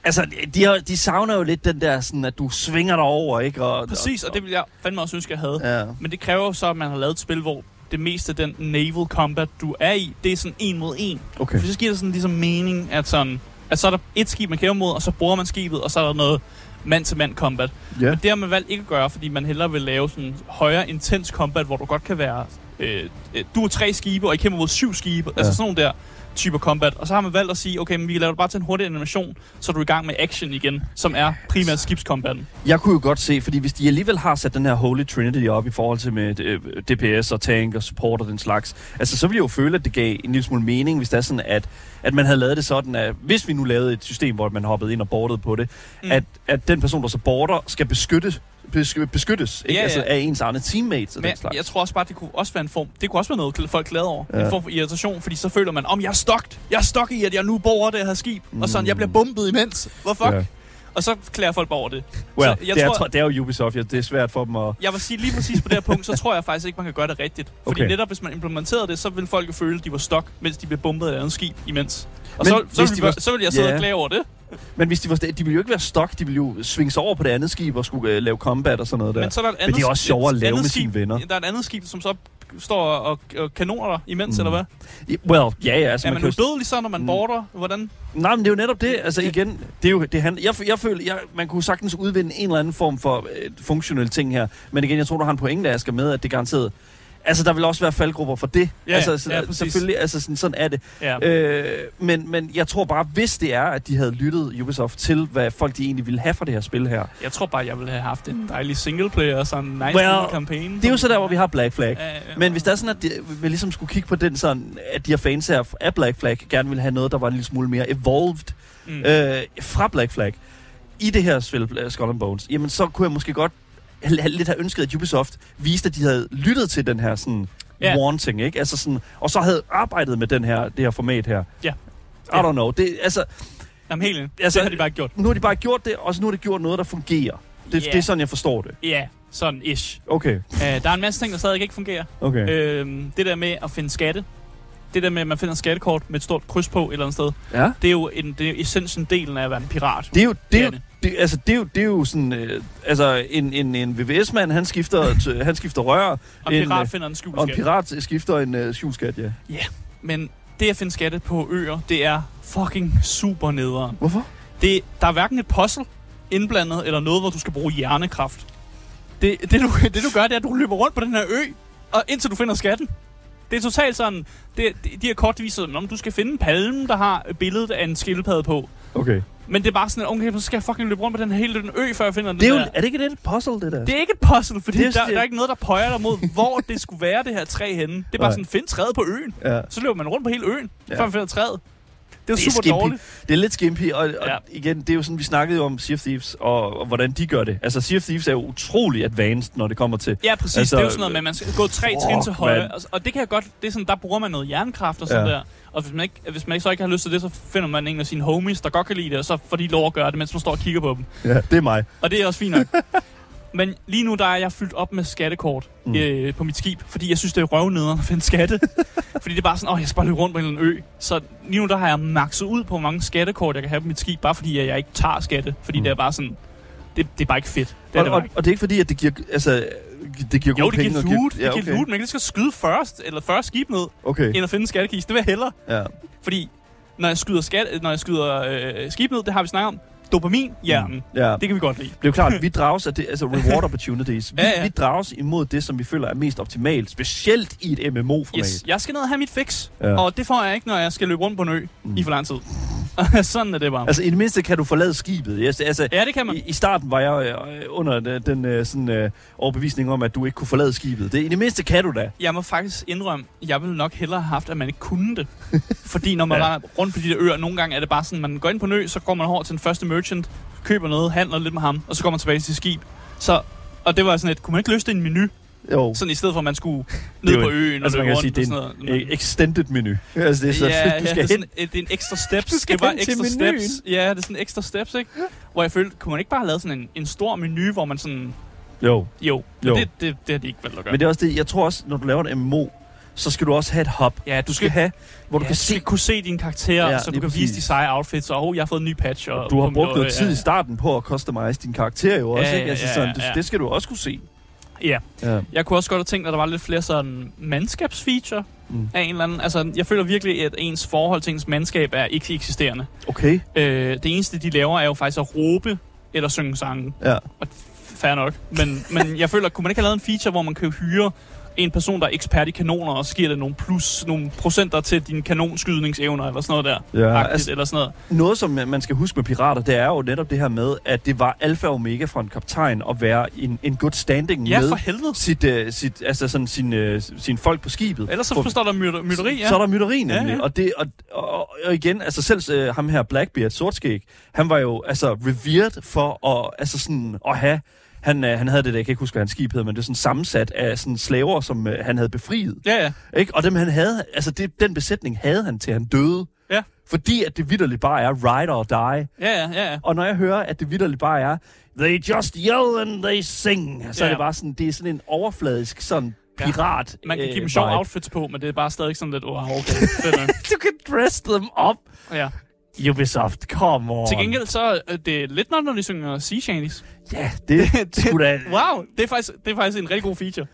altså, de, har, de savner jo lidt den der, sådan, at du svinger dig over, ikke? Og, Præcis, og det vil jeg fandme også ønske, jeg havde. Ja. Men det kræver jo så, at man har lavet et spil, hvor det meste af den naval combat, du er i, det er sådan en mod en. Okay. For så giver det sådan ligesom mening, at, sådan, at så er der et skib, man kæmper mod, og så bruger man skibet, og så er der noget mand-til-mand combat. Ja. Men det har man valgt ikke at gøre, fordi man hellere vil lave sådan højere intens combat, hvor du godt kan være... Øh, øh, du er tre skibe, og I kæmper mod syv skibe. Ja. Altså sådan nogle der typer combat. Og så har man valgt at sige, okay, men vi laver det bare til en hurtig animation, så er du i gang med action igen, som er primært skibskombatten. Jeg kunne jo godt se, fordi hvis de alligevel har sat den her Holy Trinity op i forhold til med øh, DPS og tank og support og den slags, altså så ville jeg jo føle, at det gav en lille smule mening, hvis det er sådan, at, at man havde lavet det sådan, at hvis vi nu lavede et system, hvor man hoppede ind og boardede på det, mm. At, at den person, der så border, skal beskyttes, besky, beskyttes ikke? Ja, ja. Altså, af ens egne teammates og Men den slags. jeg tror også bare, det kunne også være en form, det kunne også være noget, folk glæder over. Ja. En form for irritation, fordi så føler man, om jeg er stokt. Jeg er stok i, at jeg nu bor over det her skib. Mm. Og sådan, jeg bliver bumpet imens. Hvor fuck? Ja. Og så klæder folk bare over det. Well, så jeg det, er, tror- tror, det er jo Ubisoft, ja, det er svært for dem at... Jeg vil sige lige præcis på det her punkt, så tror jeg faktisk ikke, man kan gøre det rigtigt. Fordi Okay. netop hvis man implementerede det, så ville folk jo føle, at de var stok, mens de blev bumpet af et andet skib imens. Og Men så, så, ville de var- så ville jeg sidde Ja. og klage over det. Men hvis de var, de ville jo ikke være stok, de ville jo svinge sig over på det andet skib og skulle uh, lave combat og sådan noget der. Men så er der et andet, det er også sjovere at lave med skib, sine venner. Der er et andet skib, som så står og, og kanoner dig imens, Mm. eller hvad? Well, ja, ja, altså Er man man jo udødelig så, når man Mm. border? Hvordan? Nej, men det er jo netop det. Altså igen, det er jo, det han, jeg, jeg føler, jeg, man kunne sagtens udvinde en eller anden form for øh, funktionel ting her. Men igen, jeg tror, du har en pointe, Asger, med, at det er garanteret... Altså, der vil også være faldgrupper for det. Ja, altså, så, ja, præcis. selvfølgelig, altså sådan, sådan er det. Ja. Øh, men, men jeg tror bare, hvis det er, at de havde lyttet Ubisoft til, hvad folk de egentlig ville have fra det her spil her. Jeg tror bare, jeg ville have haft en dejlig singleplayer og sådan en nice Well, campaign. Det er jo så der, hvor vi har Black Flag. Ja, ja, ja. Men hvis det er sådan, at de, vi ligesom skulle kigge på den sådan, at de her fans her af Black Flag gerne ville have noget, der var en lille smule mere evolved Mm. øh, fra Black Flag i det her spil, uh, Skull and Bones, jamen så kunne jeg måske godt lidt have ønsket, at Ubisoft viste, at de havde lyttet til den her sådan yeah. warning, ikke? Altså sådan, og så havde arbejdet med den her, det her format her. Ja. I Ja. don't know. Det, altså, Jamen helt enig. Altså- det har de bare gjort. nu har de bare gjort det, og så nu har de gjort noget, der fungerer. Det, Ja. det er sådan, jeg forstår det. Ja, sådan ish. Okay, Uh, der er en masse ting, der stadig ikke fungerer. okay. Øh, det der med at finde skatte, det der med, at man finder et skattekort med et stort kryds på et eller andet sted, Ja. det er jo en, det er essensen delen af at være en pirat. Det er jo, det er det. det, altså, det er jo, det er jo sådan, øh, altså, en, en, en VVS-mand, han skifter, han skifter rør, Og en en, pirat øh, finder en skjult og en pirat skifter en uh, skjulskat, ja. Men det at finde skatte på øer, det er fucking super nederen. Hvorfor? Det, der er hverken et puzzle indblandet, eller noget, hvor du skal bruge hjernekraft. Det, det, du, det du gør, det er, at du løber rundt på den her ø, og indtil du finder skatten. Det er totalt sådan, det, de, her kort viser, om du skal finde en palme, der har billedet af en skildpadde på. Okay. Men det er bare sådan, okay, så skal jeg fucking løbe rundt på den her hele den ø, før jeg finder den Det er, jo, der. er det ikke et puzzle, det der? Det er ikke et puzzle, fordi Det er- der, der er ikke noget, der pøjer dig mod, hvor det skulle være, det her træ henne. Det er bare Nej. sådan, find træet på øen. ja. Så løber man rundt på hele øen, ja. før man finder træet. Det er Det er super skimpy. dårligt. Det er lidt skimpy, og, og ja. Igen, det er jo sådan, vi snakkede jo om Sea of Thieves, og, og hvordan de gør det. Altså, Sea of Thieves er jo utrolig advanced, når det kommer til... Ja, præcis. Altså, det er jo sådan noget med, at man skal gå tre fuck, trin til højre. Og, og det kan jeg godt... Det er sådan, der bruger man noget hjernekraft og sådan ja. der. Og hvis man, ikke, hvis man ikke så ikke har lyst til det, så finder man en af sine homies, der godt kan lide det, og så får de lov at gøre det, mens man står og kigger på dem. Ja, det er mig. Og det er også fint nok. Men lige nu, der er jeg fyldt op med skattekort Mm. øh, på mit skib, fordi jeg synes, det er røvnederen at finde skatte. fordi det er bare sådan, åh, jeg skal bare løbe rundt på en ø. Så lige nu, der har jeg makset ud på, hvor mange skattekort, jeg kan have på mit skib, bare fordi at jeg ikke tager skatte. Fordi Mm. det er bare sådan, det, det er bare ikke fedt. Det er Og, det og, bare ikke. og det er ikke fordi, at det giver, altså, det giver Jo, det penge. giver og loot, det ja, giver okay. loot, men jeg skal skyde først, eller først skib ned, Okay, end at finde en skattekiste. Det vil jeg hellere. ja. Fordi når jeg skyder, skat, når jeg skyder øh, skib ned, det har vi snakket om, dopamin, hjernen. Mm. ja. Det kan vi godt lide. Det er jo klart, vi drages af det, altså reward opportunities. Vi, Ja, ja. vi drages imod det, som vi føler er mest optimalt, specielt i et MMO-format. Yes, jeg skal ned og have mit fix, Ja. og det får jeg ikke, når jeg skal løbe rundt på en ø Mm. i for lang tid. Sådan er det bare. Altså, i det mindste kan du forlade skibet. Yes, altså, Ja, det kan man. i, I starten var jeg øh, under den, den øh, sådan, øh, overbevisning om, at du ikke kunne forlade skibet. Det, I det mindste kan du da. Jeg må faktisk indrømme, jeg ville nok hellere have haft, at man ikke kunne det. Fordi når man Ja. var rundt på de der øer, nogle gange er det bare sådan, man går ind på en ø, så går man over til den første merchant, køber noget, handler lidt med ham, og så går man tilbage til sit skib. Så, og det var sådan et, kunne man ikke løse det i en menu? Jo, Sådan i stedet for, at man skulle ned på en- øen og altså, man løbe rundt sige, og det er sådan noget. øh, extended menu. Altså, det er så, ja, du ja, skal det, er hen. sådan, et, det er en ekstra steps. Du skal det var ekstra menuen. steps. Ja, det er sådan ekstra steps, ikke? Hvor jeg følte, kunne man ikke bare have lavet sådan en, en stor menu, hvor man sådan... Jo, Jo, Jo. Det, det, det har de ikke valgt at gøre. men det er også det, jeg tror også, når du laver en MMO, så skal du også have et hub. ja, Du skal have, hvor du ja, kan du se, skal kunne se dine karakterer, Ja, så du kan præcis. vise de seje outfits, og oh, jeg har fået en ny patch. Og du har brugt noget tid ja. i starten på at customize din karakter jo også, Ja, ikke? Altså, ja, sådan, det, ja. det skal du også kunne se. Ja. Ja. Jeg kunne også godt have tænkt, at der var lidt flere sådan mandskabsfeature Mm. af en eller anden. Altså, jeg føler virkelig, at ens forhold til ens mandskab er ikke eksisterende. Okay, Øh, det eneste, de laver, er jo faktisk at råbe eller synge sange. ja. Fair nok. Men, men jeg føler, kunne man ikke have lavet en feature, hvor man kan hyre en person, der er ekspert i kanoner, og så giver det nogle plus, nogle procenter til dine kanonskydningsevner, eller sådan noget der. Ja, altså- eller sådan noget. Noget, som man skal huske med pirater, det er jo netop det her med, at det var alfa og omega for en kaptajn at være en, en good standing Ja, med for helvede. sit, uh, sit, altså sådan sin, uh, sin folk på skibet. Ellers så For- forstår der mytter, mytteri, ja. Så er der mytteri nemlig. Ja. ja. Og, det, og, og, og igen, altså selv uh, ham her Blackbeard, Sortskæg, han var jo altså revered for at, altså sådan, at have han, uh, han havde det der, jeg kan ikke huske, hvad hans skib hed, men det er sådan sammensat af sådan slaver, som uh, han havde befriet. Ja, ja. Ikke? Og dem han havde, altså det, den besætning havde han til han døde. Ja. Fordi at det vidderligt bare er ride or die. Ja, ja, ja, ja. Og når jeg hører, at det vidderligt bare er, they just yell and they sing, så Ja. er det bare sådan, det er sådan en overfladisk sådan Ja. pirat Man kan give øh, dem sjove outfits på, men det er bare stadig sådan lidt, oh, okay. Du kan dress them up. Ja. Ubisoft, come on. Til gengæld så er det lidt når de synger sea shanties. Ja, det, det da... Wow, det er faktisk, det er faktisk en rigtig god feature.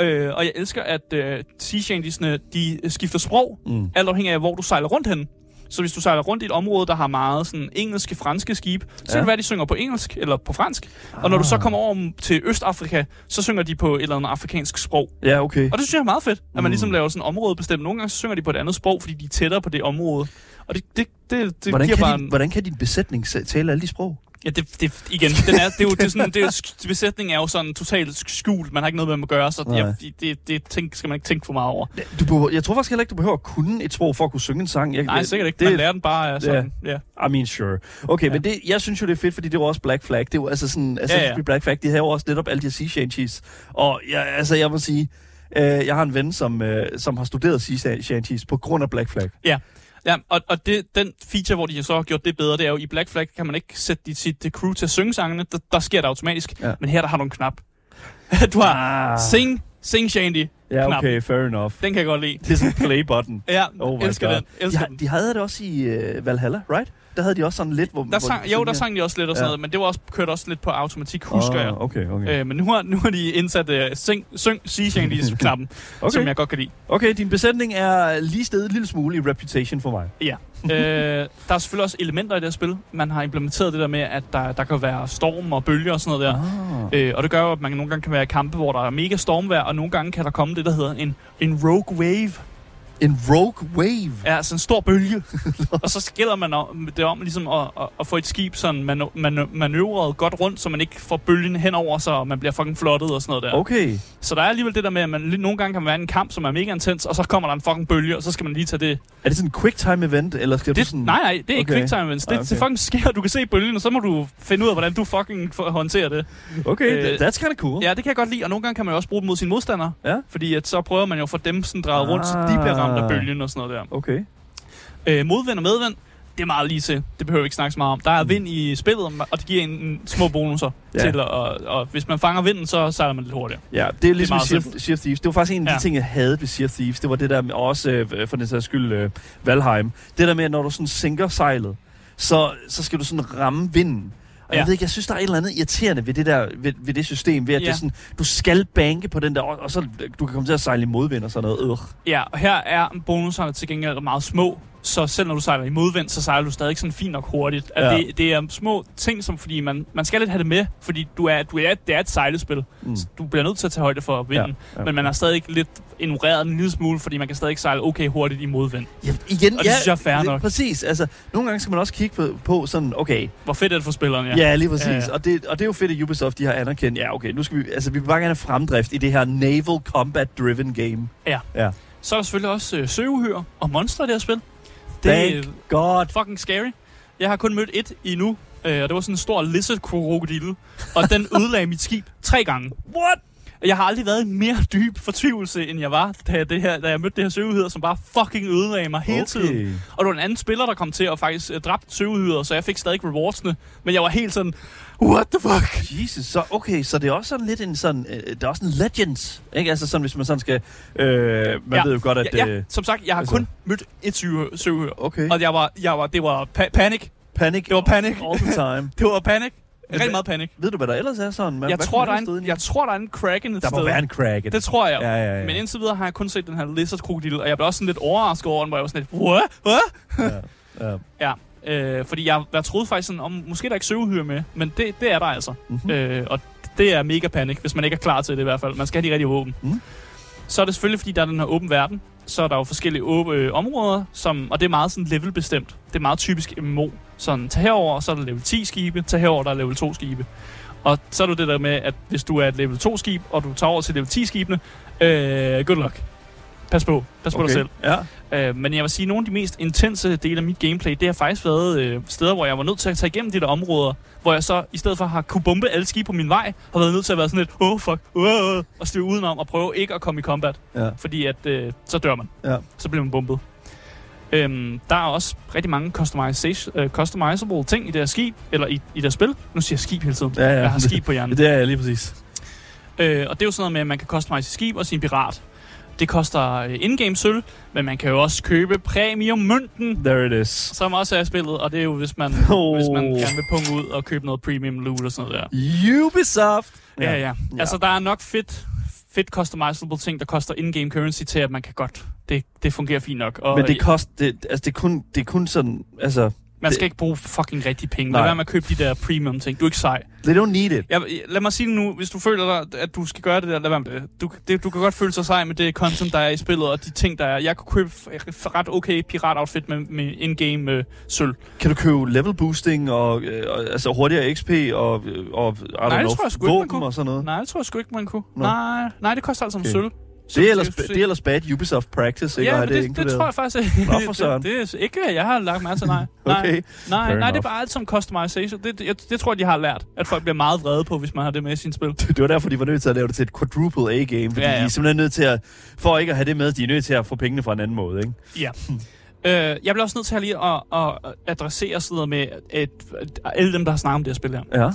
Øh, og jeg elsker, at øh, sea shantiesne, de skifter sprog, Mm. alt afhængig af, hvor du sejler rundt hen. Så hvis du sejler rundt i et område, der har meget sådan engelske, franske skib, så Ja. kan det være, at de synger på engelsk eller på fransk. Og når du så Ah. kommer over til Østafrika, så synger de på et eller andet afrikansk sprog. Ja, okay. Og det synes jeg er meget fedt, at man Mm. ligesom laver sådan et område bestemt. Nogle gange så synger de på et andet sprog, fordi de er tættere på det område. Og det, det, det, det Hvordan giver kan, bare din, en... hvordan kan din besætning tale alle de sprog? Ja, det, det, igen, den er, det er jo, det er sådan, det er, besætningen er jo sådan totalt skjult. Man har ikke noget med dem at gøre, så jeg, det, det tænk, skal man ikke tænke for meget over. Du behøver, jeg tror faktisk heller ikke, du behøver at kunne et sprog for at kunne synge en sang. Jeg, Nej, sikkert ikke. Det, Man lærer den bare sådan, ja. I mean, sure. Okay, Ja. men det, jeg synes jo, det er fedt, fordi det var også Black Flag. Det var altså sådan, altså Ja, ja. Black Flag, de havde jo også netop alle de her shanties. Og jeg, altså, jeg må sige, øh, jeg har en ven, som, øh, som har studeret sea shanties på grund af Black Flag. Ja, og, og det, den feature, hvor de så har gjort det bedre, det er jo, i Black Flag kan man ikke sætte dit, sit crew til at synge sangene. Der, der sker det automatisk. Ja. Men her, der har du en knap. du har Ah. Sing, Sing Shandy. Ja, knap. okay, fair enough. Den kan jeg godt lide. Det er sådan en play-button. Ja, Oh elsker God. den. De, Elsker har- den. de havde det også i uh, Valhalla, right? Der havde de også sådan lidt, hvor... Der hvor sang, de jo, der sang de også lidt og sådan Ja. noget, men det var også kørt også lidt på automatik, husker jeg. Ah, Okay, okay. Øh, men nu har, nu har de indsat uh, syng, Sea Shandy-knappen, okay. som jeg godt kan lide. okay, din besætning er lige stedet en lille smule i reputation for mig. Ja. øh, der er selvfølgelig også elementer i det her spil. Man har implementeret det der med, at der, der kan være storm og bølger og sådan noget der. Ah. Øh, og det gør jo, at man nogle gange kan være i kampe, hvor der er mega stormvejr, og nogle gange kan der komme det, der hedder en, en rogue wave. En rogue wave. Ja, altså en stor bølge. og så gælder man det om ligesom at, at, at få et skib sådan man, man, manøvret godt rundt, så man ikke får bølgen henover sig, og man bliver fucking flottet og sådan noget der. Okay. Så der er alligevel det der med, at man nogle gange kan være i en kamp, som er mega intens, og så kommer der en fucking bølge, og så skal man lige tage det. Er det sådan en quick time event, eller skal du det sådan... nej, nej, det er ikke Okay. quick time events. Det, Ah, okay. det fucking sker, du kan se bølgen, og så må du finde ud af, hvordan du fucking håndterer det. Okay, Øh, that's kind of cool. Ja, det kan jeg godt lide, og nogle gange kan man jo også bruge dem mod sine modstandere. Ja. Fordi at så prøver man jo at få dem sådan drejet rundt, så de bliver ramt Ah. bølgen og sådan noget der. Okay. Øh, modvind og medvind, det er meget lige til. Det behøver vi ikke snakke så meget om. Der er vind i spillet, og det giver en, en små bonusser Ja. til, og, og hvis man fanger vinden, så sejler man lidt hurtigere. Ja, det er ligesom Sea, of, simpelt. sea of Thieves. Det var faktisk en af de Ja. ting, jeg havde ved Sea of Thieves. Det var det der med, også øh, for den sags skyld øh, Valheim. Det der med, at når du sådan sænker sejlet, så, så skal du sådan ramme vinden. Og ja. jeg ved ikke, jeg synes, der er et eller andet irriterende ved det der ved, ved det system, ved at ja. det er sådan, du skal banke på den der, og, og så du kan komme til at sejle i modvind og sådan noget. Øh. Ja, og her er bonuserne til gengæld meget små, så selv når du sejler i modvind, så sejler du stadig sådan fint nok hurtigt. At Ja. ja. det, det er små ting, som fordi man, man skal lidt have det med, fordi du er, du er, det er et sejlespil. Mm. Mm. Du bliver nødt til at tage højde for vinden, Ja, ja. men man har stadig lidt ignoreret en lille smule, fordi man kan stadig sejle okay hurtigt i modvind. Ja, igen, Og det synes jeg er fair det- nok. Præcis. Altså, nogle gange skal man også kigge på, på sådan, okay, Hvor fedt er det for spilleren, ja. Ja, ja lige præcis. Ja, Ja, ja. ja. Og, det, og det er jo fedt, at Ubisoft de har anerkendt, ja okay, nu skal vi, altså vi vil bare gerne have fremdrift i det her naval combat driven game. Så er der selvfølgelig også øh, søuhyre og monster i det her spil. Thank Det er God. fucking scary. Jeg har kun mødt et endnu, øh, og det var sådan en stor lizard-krokodille, og den ødelagde mit skib tre gange. What? Jeg har aldrig været i mere dyb fortvivlelse, end jeg var, da jeg, det her, da jeg mødte det her søuhyre, som bare fucking ødelagde mig hele tiden. Og der var en anden spiller, der kom til at faktisk øh, dræbe søuhyret, så jeg fik stadig rewardsene. Men jeg var helt sådan, what the fuck? Jesus, så okay, så det er også sådan lidt en sådan, øh, det er også en legends, ikke? Altså sådan, hvis man sådan skal, øh, man Ja. ved jo godt, at Ja, øh, ja, som sagt, jeg har altså- kun mødt et søuhyre. okay, Og jeg var, jeg var, det var pa- panic. panic, Det var panic. all the time. Det var panic. Rigtig hvad- meget panic. ved du, hvad der ellers er sådan? Hvad, Jeg hvad tror, der er en, jeg tror, der er en kraken et Der sted. må være en kraken. Det tror jeg. Ja, ja, ja. Men indtil videre har jeg kun set den her lizard-krokodille, og jeg blev også sådan lidt overrasket over den, hvor jeg var sådan lidt, what? What? ja, ja. Ja, øh, fordi jeg, jeg troede faktisk sådan, om måske er der ikke søvehyre med, men det, det er der altså. Mm-hmm. Øh, og det er mega panik, hvis man ikke er klar til det i hvert fald. Man skal have de rigtige våben. Mm. Så er det selvfølgelig, fordi der er den her åben verden. Så er der jo forskellige øh, områder, som, og det er meget sådan levelbestemt. Det er meget typisk MMO. Sådan, tag herover, så er der level 10 skibe. Tag herover, der er level 2 skibe. Og så er du det der med, at hvis du er et level 2 skib, og du tager over til level 10 skibene, øh, good luck. Pas på. Pas på dig selv. Ja. Øh, men jeg vil sige, at nogle af de mest intense dele af mit gameplay, det har faktisk været øh, steder, hvor jeg var nødt til at tage igennem de der områder, hvor jeg så i stedet for har kunne bombe alle skibe på min vej, har været nødt til at være sådan lidt, oh fuck, uh, uh, og styre udenom og prøve ikke at komme i combat, Ja. fordi at øh, så dør man. Ja. Så bliver man bombet. Øhm, der er også rigtig mange customization, øh, customizable ting i det her skib, eller i, i det spil. Nu siger jeg skib hele tiden. Ja, ja. Jeg har skib på hjernen. Det er jeg lige præcis. Øh, og det er jo sådan noget med, at man kan customize sit skib og sin pirat. Det koster øh, in-game sølv, men man kan jo også købe premium-mønten, There it is. som også er spillet, og det er jo, hvis man, Oh. hvis man gerne vil punge ud og købe noget premium loot og sådan noget der. Ubisoft. Ja, ja. ja. Altså, der er nok fedt, fedt customizable ting, der koster in-game currency til, at man kan godt... Det, det fungerer fint nok. Og Men det kost, det, altså det er kun, det er kun sådan, altså, man skal det- ikke bruge fucking rigtige penge. Nej. Lad være med at købe de der premium ting. Du er ikke sej. they don't need it. Jeg, lad mig sige det nu, hvis du føler dig, at du skal gøre det der, lad være med det. Du, det, du kan godt føle sig sej med det content, der er i spillet, og de ting, der er. Jeg kunne købe ret okay pirat-outfit med, med in-game øh, sølv. Kan du købe level boosting og, øh, altså hurtigere XP og, øh, og I Nej, know, tror jeg sgu ikke, man våben kunne. og sådan noget? Nej, det tror jeg sgu ikke, man kunne. Nå. Nej, nej, det koster altså okay. sølv. Det er, ellers, det er ellers bad Ubisoft practice, ikke? Ja, at men det, det, inkluderet. tror jeg faktisk ikke. Nå, for søren. det, det, er ikke, jeg har lagt mærke til, nej. nej. Okay, Nej, Fair nej, det er bare alt som customization. Det, det, jeg, det tror jeg, de har lært. At folk bliver meget vrede på, hvis man har det med i sin spil. det var derfor, de var nødt til at lave det til et quadruple A-game, fordi Ja, ja, ja. de er simpelthen nødt til at, for ikke at have det med, de er nødt til at få pengene fra en anden måde, ikke? Ja. øh, jeg bliver også nødt til at lige at, at adressere sådan noget med et, et, alle dem, der har snakket om det her spil her.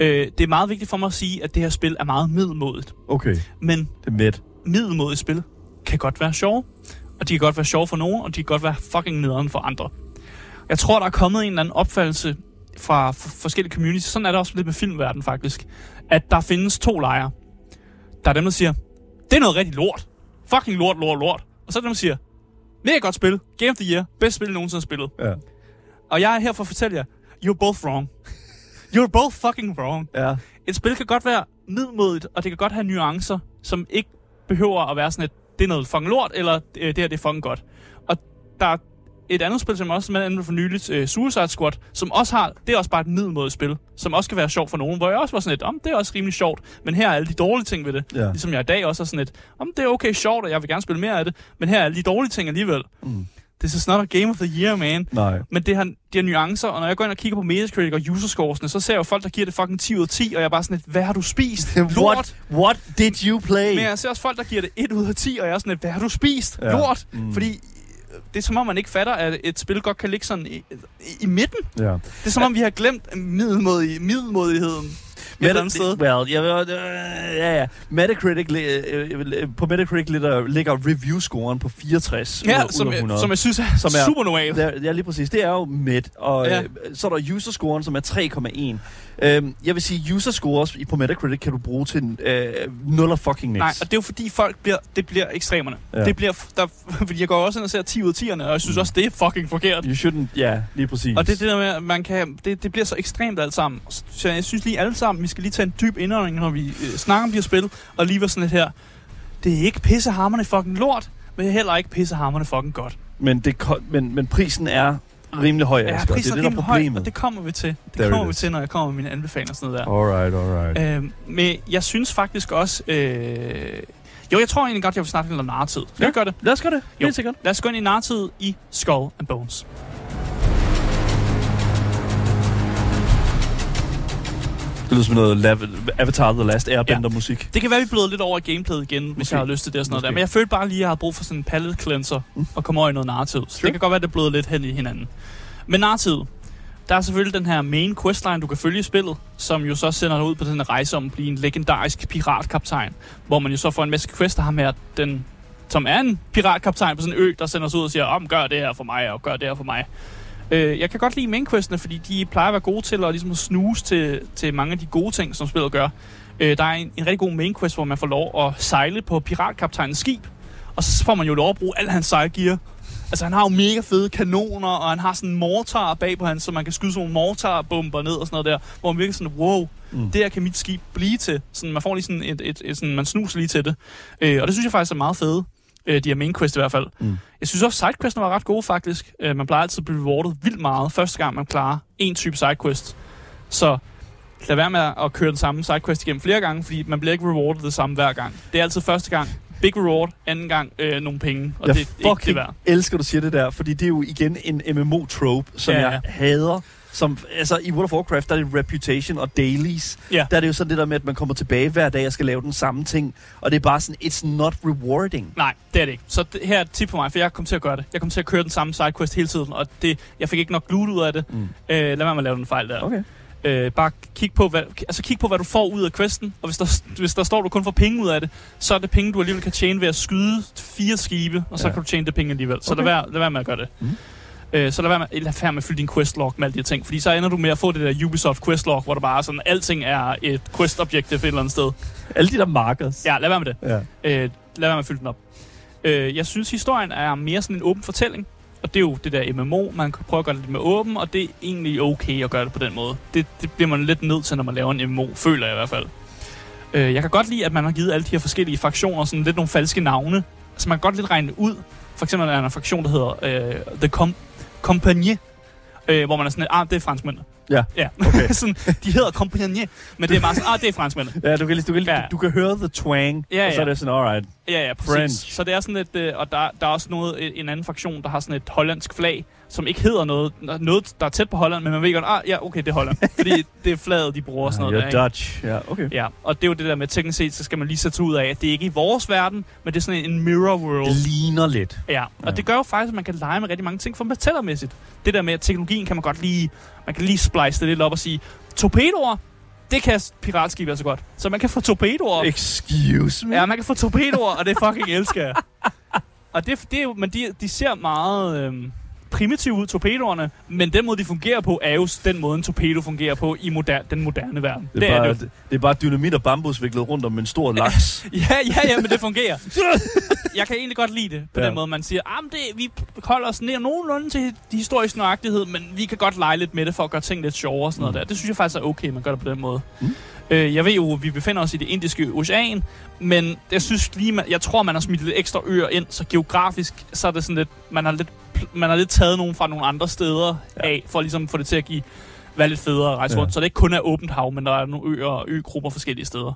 Øh, det er meget vigtigt for mig at sige, at det her spil er meget middelmodigt. Okay, Men det er midt. Middelmodige spil kan godt være sjove. Og de kan godt være sjove for nogen, og de kan godt være fucking nederen for andre. Jeg tror, der er kommet en eller anden opfattelse fra forskellige communities. Sådan er det også lidt med filmverdenen faktisk. At der findes to lejre. Der er dem, der siger, det er noget rigtig lort. Fucking lort, lort, lort. Og så er dem, der siger, mega godt spil. Game of the Year. Bedst spil, nogensinde spillet. Ja. Og jeg er her for at fortælle jer, you're both wrong. You're both fucking wrong. Ja. Et spil kan godt være middelmodigt, og det kan godt have nuancer, som ikke behøver at være sådan et, det er noget fucking lort, eller øh, det her det er fucking godt. Og der er et andet spil, som også er for nyligt, uh, Suicide Squad, som også har, det er også bare et middelmodigt spil, som også kan være sjovt for nogen, hvor jeg også var sådan lidt, om det er også rimelig sjovt, men her er alle de dårlige ting ved det. Ja. Ligesom jeg i dag også er sådan lidt, om det er okay sjovt, og jeg vil gerne spille mere af det, men her er alle de dårlige ting alligevel. Mm. This is not a game of the year, man. Nej. Men det har, de har nuancer, og når jeg går ind og kigger på Metacritic og userscoresne, så ser jeg jo folk, der giver det fucking 10 ud af 10, og jeg er bare sådan lidt, hvad har du spist? Lort! What, what did you play? Men jeg ser også folk, der giver det 1 ud af 10, og jeg er sådan lidt, hvad har du spist? Ja. Lort! Mm. Mm. Fordi øh, det er som om, man ikke fatter, at et spil godt kan ligge sådan i, i, i midten. Ja. Det er som om, vi har glemt middelmodig, middelmodigheden et eller andet sted. Well, vil, øh, ja, ja. Metacritic, øh, øh, på Metacritic ligger, ligger review-scoren på 64 ud Ja, af- som, ud af jeg, 100. som jeg synes er, Som er- er super normalt. Ja, ja, lige præcis. Det er jo midt. Og ja. Ja. så er der user-scoren, som er 3,1. Øhm, jeg vil sige, user-scores i- på Metacritic kan du bruge til øh, 0 og fucking niks. Nej, og det er jo fordi folk bliver, det bliver ekstremerne. Ja. Det bliver, der, fordi jeg går også ind og ser 10 ud af 10'erne, og jeg synes også, det er fucking forkert. You shouldn't, ja, lige præcis. Og det er det der med, at man kan, det, det bliver så ekstremt alt sammen. Så jeg synes lige alle sammen, vi skal lige tage en dyb indånding, når vi øh, snakker om de her spil, og lige være sådan lidt her. Det er ikke pissehammerne fucking lort, men er heller ikke pissehammerne fucking godt. Men, det, men, men prisen er rimelig høj, Ja, Asger. Det prisen er er det, rimelig høj, og det kommer vi til. Det There kommer vi til, når jeg kommer med mine anbefalinger og sådan noget der. Alright, alright. Øhm, men jeg synes faktisk også... Øh, jo, jeg tror egentlig godt, jeg vil snakke lidt om narratid. Skal Ja. vi gøre det? Lad os gøre det. Jo. Lad os gå ind i narratid i Skull and Bones. Det lyder som noget Avatar The Last Airbender-musik. Det kan være, vi bløder lidt over i gameplayet igen, hvis Måske. jeg har lyst til det og sådan noget Måske. der. Men jeg følte bare lige, at jeg havde brug for sådan en palette cleanser Mm. og komme over i noget narrativ. Så Sure. det kan godt være, at det bløder lidt hen i hinanden. Men narrativ. Der er selvfølgelig den her main questline, du kan følge i spillet, som jo så sender dig ud på den her rejse om at blive en legendarisk piratkaptajn, hvor man jo så får en masse quester ham her, den, som er en piratkaptajn på sådan en ø, der sender sig ud og siger, om gør det her for mig, og gør det her for mig. Øh, jeg kan godt lide main questene, fordi de plejer at være gode til at, ligesom at snuse til, til mange af de gode ting, som spillet gør. Øh, der er en, en rigtig god main quest, hvor man får lov at sejle på piratkaptajnens skib, og så får man jo lov at bruge al hans sejlgear. Altså, han har jo mega fede kanoner, og han har sådan en mortar bag på han, så man kan skyde sådan nogle mortarbomber ned og sådan noget der, hvor man virkelig sådan, wow, Mm. det her kan mit skib blive til. Sådan, man får lige sådan et, et, et sådan, man snuser lige til det. Øh, og det synes jeg faktisk er meget fede. Øh, de her main quest i hvert fald. Mm. Jeg synes også, sidequestene var ret gode faktisk. Øh, man plejer altid at blive rewardet vildt meget, første gang man klarer en type sidequest. Så lad være med at køre den samme sidequest igennem flere gange, fordi man bliver ikke rewardet det samme hver gang. Det er altid første gang big reward, anden gang øh, nogle penge, og jeg det er ikke det værd. elsker, du siger det der, fordi det er jo igen en MMO-trope, som ja, ja. jeg hader. Som, altså, I World of Warcraft, der er det reputation og dailies. Ja. Der er det jo sådan det der med, at man kommer tilbage hver dag og skal lave den samme ting. Og det er bare sådan, it's not rewarding. Nej, det er det ikke. Så det, her er et tip for mig, for jeg kom til at gøre det. Jeg kom til at køre den samme sidequest hele tiden, og det, jeg fik ikke nok loot ud af det. Mm. Øh, lad være med at lave den fejl der. Okay. Øh, bare kig på, hvad, altså kig på, hvad du får ud af questen, og hvis der, hvis der står, du kun får penge ud af det, så er det penge, du alligevel kan tjene ved at skyde fire skibe, og så Ja. kan du tjene det penge alligevel. Så Okay. lad, være, lad være med at gøre det. Mhm. Øh, så lad være, med, lad være med at fylde din questlog med alle de her ting, fordi så ender du med at få det der Ubisoft questlog, hvor der bare sådan, alting er et quest objective et eller andet sted. Alle de der markers. Ja, lad være med det. ja. Øh, lad være med at fylde den op. Øh, jeg synes, historien er mere sådan en åben fortælling. Og det er jo det der MMO, man kan prøve at gøre det lidt mere åben, og det er egentlig okay at gøre det på den måde. Det, det bliver man lidt nødt til, når man laver en MMO, føler jeg i hvert fald. Øh, jeg kan godt lide, at man har givet alle de her forskellige fraktioner sådan lidt nogle falske navne. Så man kan godt lidt regne ud. For eksempel er der en fraktion, der hedder øh, The Com Compagnie, øh, hvor man er sådan ah, det er franskmænd. Ja, ja. okay. sådan, de hedder Compagnie, men det er meget sådan, ah, det er franskmændene. Ja, du kan, du, kan, Ja. du, du kan høre the twang, Ja, og så er ja. det sådan, alright. Ja, ja, præcis. French. Så det er sådan lidt, øh, og der, der er også noget, øh, en anden fraktion, der har sådan et hollandsk flag, som ikke hedder noget, noget, der er tæt på Holland, men man ved godt, ah, ja, okay, det er Holland. fordi det er flaget, de bruger og sådan Ah, noget. der, ikke? Dutch. Ja, okay. Ja, og det er jo det der med, teknisk set, så skal man lige sætte ud af, at det ikke er i vores verden, men det er sådan en mirror world. Det ligner lidt. Ja, og Ja. det gør jo faktisk, at man kan lege med rigtig mange ting fortællermæssigt. Det der med, at teknologien kan man godt lige, man kan lige splice det lidt op og sige, torpedoer, det kan piratskib altså godt. Så man kan få torpedoer. Excuse me? Ja, man kan få torpedoer, og det fucking elsker jeg. Og det, det er jo, men de, de ser meget øhm, primitive ud, torpedoerne, men den måde, de fungerer på, er jo den måde, en torpedo fungerer på i moder, den moderne verden. Det er, bare, det. det, det er bare dynamit og bambus viklet rundt om en stor laks. Ja, ja, ja, men det fungerer. Jeg kan egentlig godt lide det, på Ja. den måde, man siger, ah, men det, vi holder os ned nogenlunde til de historiske nøjagtighed, men vi kan godt lege lidt med det for at gøre ting lidt sjovere og sådan noget der. Det synes jeg faktisk er okay, man gør det på den måde. Mm. Øh, jeg ved jo, at vi befinder os i det indiske ocean, men jeg synes lige, man, jeg tror, man har smidt lidt ekstra øer ind, så geografisk, så er det sådan lidt, man har lidt, man har lidt taget nogen fra nogle andre steder Ja. af, for ligesom få det til at give, være lidt federe at rejse Ja. rundt. Så det ikke kun er åbent hav, men der er nogle øer og øgrupper forskellige steder.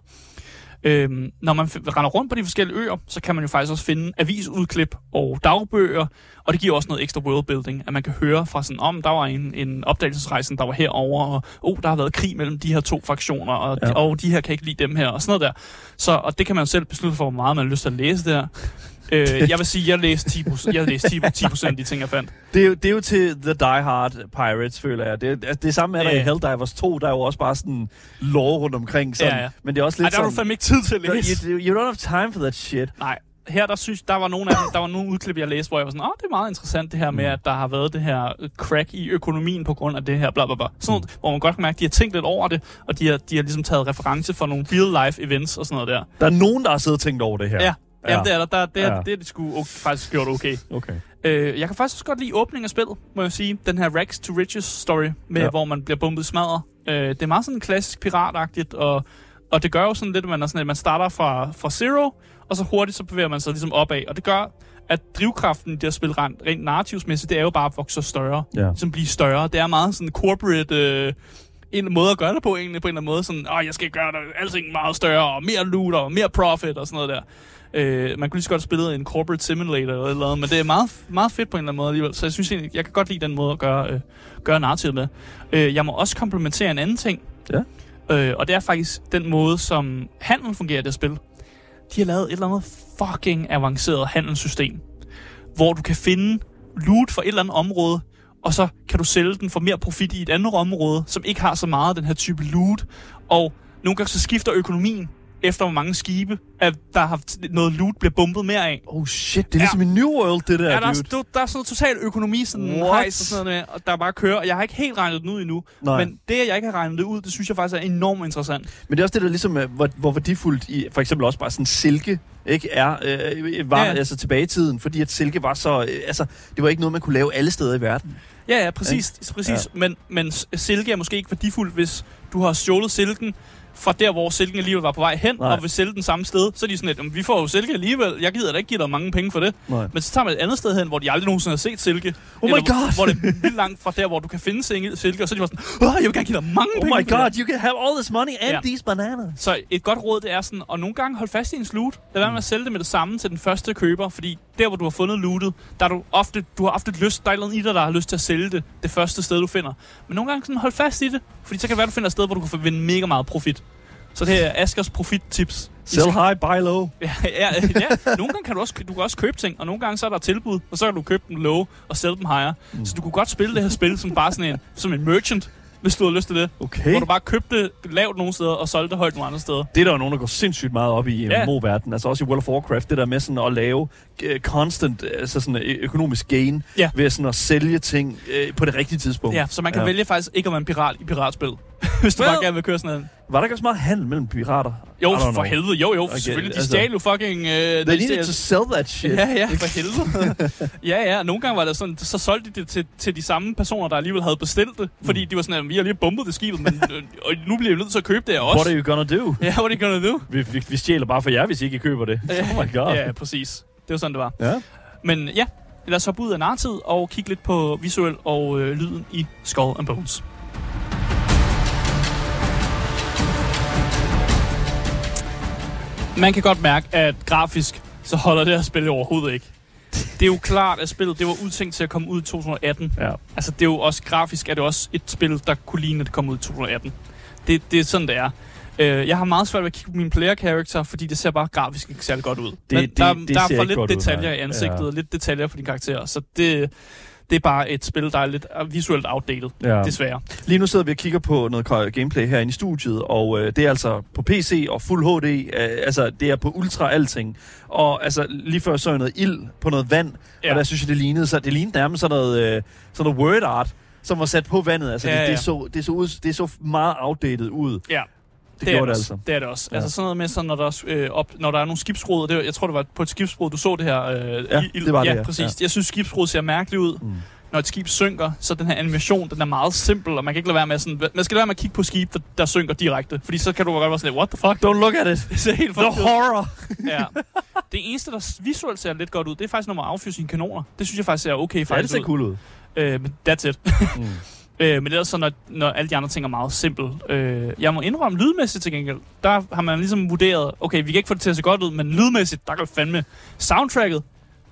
Øhm, når man render rundt på de forskellige øer, så kan man jo faktisk også finde avisudklip og dagbøger, og det giver også noget ekstra worldbuilding, at man kan høre fra sådan, om der var en, en opdagelsesrejsen, der var herover og oh, der har været krig mellem de her to fraktioner, og, Ja. og de her kan ikke lide dem her, og sådan noget der. Så, og det kan man jo selv beslutte for, hvor meget man har lyst til at læse der. Øh, jeg vil sige, jeg læste 10 jeg læste 10, 10 af de ting, jeg fandt. Det er, jo, det er jo til The Die Hard Pirates, føler jeg. Det, altså, det samme er der Ja. i Helldivers 2. Der er jo også bare sådan lore rundt omkring. Sådan. Ja, ja. Men det er også Ej, lidt der har du fandme ikke tid til at læse. you, you don't have time for that shit. Nej, her der synes, der var nogle af dem, der var nogle udklip, jeg læste, hvor jeg var sådan, åh, det er meget interessant det her med, Mm. at der har været det her øh, crack i økonomien på grund af det her, bla bla bla. Sådan noget, hvor man godt kan mærke, at de har tænkt lidt over det, og de har, de har ligesom taget reference for nogle real life events og sådan noget der. Der er nogen, der har siddet og tænkt over det her. Ja, ja. Jamen, det er der. der det, er, Ja. det er de sgu okay, faktisk gjort okay. Okay. Øh, jeg kan faktisk også godt lide åbningen af spillet, må jeg sige. Den her Rags to Riches story, med, Ja. hvor man bliver bumpet smadret. Øh, det er meget sådan klassisk piratagtigt, og, og det gør jo sådan lidt, at man, er sådan, at man starter fra, fra zero, og så hurtigt så bevæger man sig ligesom opad. Og det gør, at drivkraften i det at spille rent, rent narrativsmæssigt, det er jo bare at vokse større. Ja. Ligesom blive større. Det er meget sådan corporate... Øh, en måde at gøre det på, egentlig på en eller anden måde. Sådan, åh, jeg skal gøre det, alting meget større, og mere loot, og mere profit, og sådan noget der. Øh, man kunne lige så godt have spillet en corporate simulator eller et eller andet, men det er meget, meget fedt på en eller anden måde alligevel. Så jeg synes egentlig, jeg kan godt lide den måde at gøre, øh, gøre narrativet med. Øh, jeg må også komplementere en anden ting. Ja. Øh, og det er faktisk den måde, som handel fungerer i det spil. De har lavet et eller andet fucking avanceret handelssystem, hvor du kan finde loot for et eller andet område, og så kan du sælge den for mere profit i et andet område, som ikke har så meget af den her type loot. Og nogle gange så skifter økonomien efter hvor mange skibe, at der har noget loot bliver bumpet mere af. Oh shit, det er ligesom i New World, det der, Ja, der, er, dude. der, der er sådan noget total økonomi, sådan What? hejs og sådan noget, og der bare kører. Jeg har ikke helt regnet den ud endnu. Nej. Men det, jeg ikke har regnet det ud, det synes jeg faktisk er enormt interessant. Men det er også det, der ligesom, hvor, hvor værdifuldt i, for eksempel også bare sådan silke, ikke, er, øh, var Ja. ja. altså tilbage i tiden, fordi at silke var så, øh, altså, det var ikke noget, man kunne lave alle steder i verden. Ja, ja, præcis. præcis. Ja. Men, men silke er måske ikke værdifuldt, hvis du har stjålet silken fra der, hvor silken alligevel var på vej hen, Nej. og vil sælge den samme sted, så er de sådan lidt, "Jamen, vi får jo silke alligevel, jeg gider da ikke give dig mange penge for det. Nej. Men så tager man et andet sted hen, hvor de aldrig nogensinde har set silke. Oh my hvor- God. Hvor det er vildt langt fra der, hvor du kan finde silke, og så er de bare sådan, Åh, jeg vil gerne give dig mange Oh penge my for det." god, you can have all this money and Ja. these bananas. Så et godt råd, det er sådan, og nogle gange hold fast i en loot. Lad være med at sælge det med det samme til den første køber, fordi der, hvor du har fundet lootet, der er du ofte, du har ofte lyst, der er et eller andet i dig, der har lyst til at sælge det, det første sted, du finder. Men nogle gange sådan, hold fast i det, fordi så kan det være, du finder et sted, hvor du kan få vinde mega meget profit. Så det her er Askers profit-tips. Sell high, buy low. Ja, ja, ja. Nogle gange kan du også, du kan også købe ting, og nogle gange så er der tilbud, og så kan du købe dem low og sælge dem higher. Mm. Så du kunne godt spille det her spil som bare sådan en, som en merchant, hvis du har lyst til det. Okay. Hvor du bare købte lavt nogle steder, og solgte højt nogle andre steder. Det er der jo nogen, der går sindssygt meget op i Ja. MMO-verdenen. Altså også i World of Warcraft, det der med sådan at lave uh, constant altså sådan ø- økonomisk gain Ja. ved sådan at sælge ting uh, på det rigtige tidspunkt. Ja, så man kan Ja. vælge faktisk ikke at være en pirat i piratspil. Hvis du Well- bare gerne vil køre sådan en... Var der ikke også meget handel mellem pirater? Jo, for know. helvede. Jo, jo, Okay, okay, selvfølgelig. De altså- stjal jo fucking... Uh, They needed to sell that shit. Ja, ja, for helvede. ja, ja. Nogle gange var det sådan, så solgte de det til, til de samme personer, der alligevel havde bestilt det. Fordi de var sådan, at vi har lige bumpet det skibet, men øh, og nu bliver vi nødt til at købe det os. What are you gonna do? Ja, what are you gonna do? Vi, vi, vi stjæler bare for jer, hvis I ikke køber det. Oh my god. Ja, præcis. Det var sådan, det var. Ja. Men ja, lad os hoppe ud af narrativet og kigge lidt på visuel og øh, lyden i Skull and Bones. Man kan godt mærke, at grafisk, så holder det her spil overhovedet ikke. Det er jo klart, at spillet det var udtænkt til at komme ud i 2018. Ja. Altså, det er jo også grafisk, er det også et spil, der kunne ligne, at det kom ud i 2018. Det, det er sådan, det er. Øh, jeg har meget svært ved at kigge på min player character, fordi det ser bare grafisk ikke særlig godt ud. Men det- der, det der er for lidt ud, detaljer nej. i ansigtet, Ja. og lidt detaljer på din karakter, så det, Det er bare et spil, der er lidt øh, visuelt outdated, Ja. desværre. Lige nu sidder vi og kigger på noget gameplay herinde i studiet, og øh, det er altså på PC og Fuld HD, øh, altså det er på ultra alting. Og altså lige før så jeg noget ild på noget vand, ja. Ja. og der synes jeg, det lignede, så det lignede nærmest sådan noget, øh, sådan noget word art, som var sat på vandet. Altså Ja, det, ja. det, så, det, så ud, det så meget outdated ud. Ja. Det, er gjorde det også. altså. Det er det også. Ja. Ja. Altså sådan noget med, sådan, når, der, er, øh, op, når der er nogle skibsbrud, det, jeg tror, det var på et skibsbrud, du så det her. Øh, Ja, i- det var det, ja. ja. præcis. Ja. Jeg synes, skibsbrud ser mærkeligt ud. Mm. Når et skib synker, så den her animation, den er meget simpel, og man kan ikke lade være med sådan, man skal lade være med at kigge på skib, der, der synker direkte, fordi så kan du godt være sådan what the fuck? Don't look at it. Det ser helt The ud. horror. Ja. Det eneste, der visuelt ser lidt godt ud, det er faktisk, når man affyrer sine kanoner. Det synes jeg faktisk ser okay Ja, det faktisk ser ud. cool ud. Øh, men that's it. Mm. Øh, men ellers så, når, når alle de andre ting er meget simple. Øh, jeg må indrømme lydmæssigt til gengæld. Der har man ligesom vurderet, okay, vi kan ikke få det til at se godt ud, men lydmæssigt, der kan fandme soundtracket.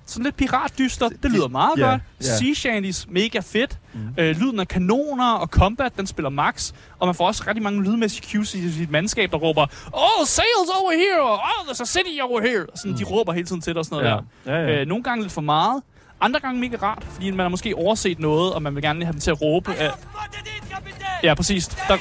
Sådan lidt piratdyster, det lyder meget ja, godt. ja. Sea Shanties, mega fedt. Mm. Øh, lyden af kanoner og combat, den spiller max. Og man får også rigtig mange lydmæssige cues i sit mandskab, der råber, Oh, sails over here! Oh, there's a city over here! Sådan, Mm. De råber hele tiden til dig og sådan noget Ja. der. Ja, ja. Øh, nogle gange lidt for meget. Andre gange mega rart, fordi man har måske overset noget, og man vil gerne have dem til at råbe. Øh, ja, præcis. Der,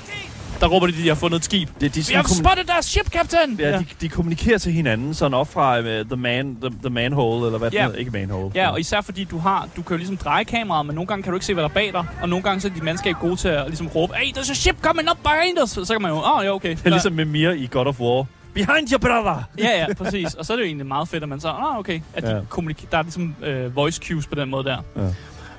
der råber de, at de har fundet et skib. Det, de, Vi har kommun- spottet deres ship, captain! ja, de, de kommunikerer til hinanden sådan op fra uh, the, man, the, the manhole, eller hvad det Ja. hedder. Ikke manhole. Ja, og især fordi du har, du kan jo ligesom dreje kameraet, men nogle gange kan du ikke se, hvad der er bag dig, og nogle gange så er dit mandskab gode til at ligesom råbe, hey, there's a ship coming up behind us! Så kan man jo, åh, oh, ja, okay. Det er ligesom med Mia i God of War. Behind your brother! Ja, ja, præcis. Og så er det jo egentlig meget fedt, at man så, ah, okay, at de Ja. ja. kommunik- der er ligesom øh, voice cues på den måde der. Ja.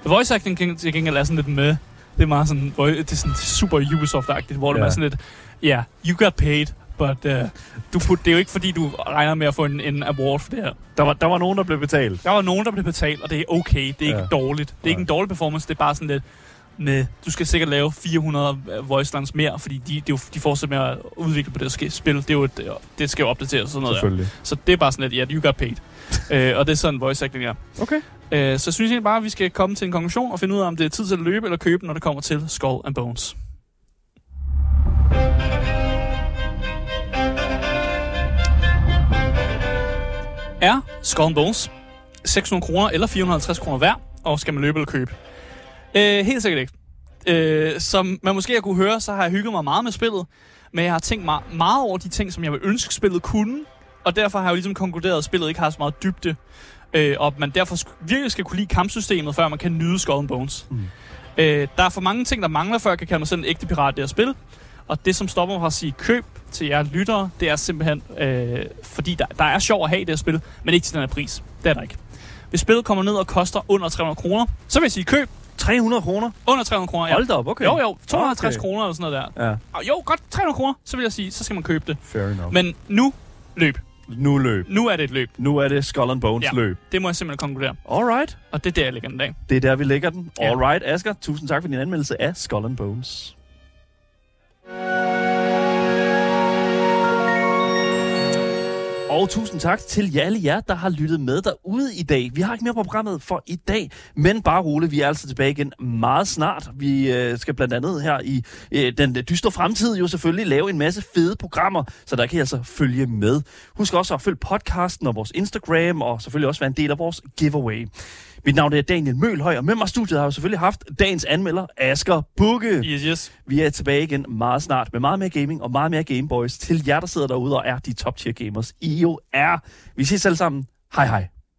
Voice acting kan til gengæld er sådan lidt med. Det er meget sådan, det er sådan super Ubisoft-agtigt, hvor ja. det Ja. er sådan lidt, ja, yeah, you got paid, but uh, du put, det er jo ikke fordi, du regner med at få en, en award for det her. Der var, der var nogen, der blev betalt. Der var nogen, der blev betalt, og det er okay. Det er ikke Ja. dårligt. Det er ikke Nej. en dårlig performance, det er bare sådan lidt, med, du skal sikkert lave 400 voice lines mere, fordi de, de, er de fortsætter med at udvikle på det spil. Det, er jo et, det skal jo opdateres og sådan noget. Der. Selvfølgelig. Så det er bare sådan lidt, ja, yeah, you got paid. øh, og det er sådan voice acting er. Okay. Øh, så jeg synes egentlig bare, at vi skal komme til en konklusion og finde ud af, om det er tid til at løbe eller købe, når det kommer til Skull and Bones. Er Skull and Bones 600 kroner eller 450 kroner værd, og skal man løbe eller købe? Øh, helt sikkert ikke. Øh, som man måske har kunne høre, så har jeg hygget mig meget med spillet, men jeg har tænkt mig meget over de ting, som jeg vil ønske spillet kunne, og derfor har jeg jo ligesom konkluderet, at spillet ikke har så meget dybde, øh, og man derfor virkelig skal kunne lide kampsystemet, før man kan nyde Skull and Bones. Mm. Øh, der er for mange ting, der mangler, før jeg kan kalde mig selv en ægte pirat i det her spil, og det, som stopper mig fra at sige køb til jer lyttere, det er simpelthen, øh, fordi der, der er sjov at have i det her spil, men ikke til den her pris. Det er der ikke. Hvis spillet kommer ned og koster under 300 kroner, så vil jeg sige køb 300 kroner? under 300 kroner. Ja. Hold da op, okay. Jo, jo, 250 Okay. kroner eller sådan noget der. Ja, Og jo, godt 300 kroner, så vil jeg sige, så skal man købe det. fair enough. Men nu, løb. nu løb. Nu er det et løb. Nu er det Skull and Bones Ja. løb. Det må jeg simpelthen konkludere. Alright. Og det er der, jeg lægger den dag. Det er der, vi lægger den. Ja. Alright, Asger. Tusind tak for din anmeldelse af Skull and Bones. Og tusind tak til jer alle jer, der har lyttet med derude i dag. Vi har ikke mere på programmet for i dag, men bare roligt, vi er altså tilbage igen meget snart. Vi øh, skal blandt andet her i øh, den dystre fremtid jo selvfølgelig lave en masse fede programmer, så der kan I altså følge med. Husk også at følge podcasten og vores Instagram, og selvfølgelig også være en del af vores giveaway. Mit navn er Daniel Mølhøj, og med mig i studiet har jeg selvfølgelig haft dagens anmelder, Asger Bukke. Yes, yes. Vi er tilbage igen meget snart med meget mere gaming og meget mere Gameboys til jer, der sidder derude og er de top tier gamers, I jo er. Vi ses alle sammen. Hej hej.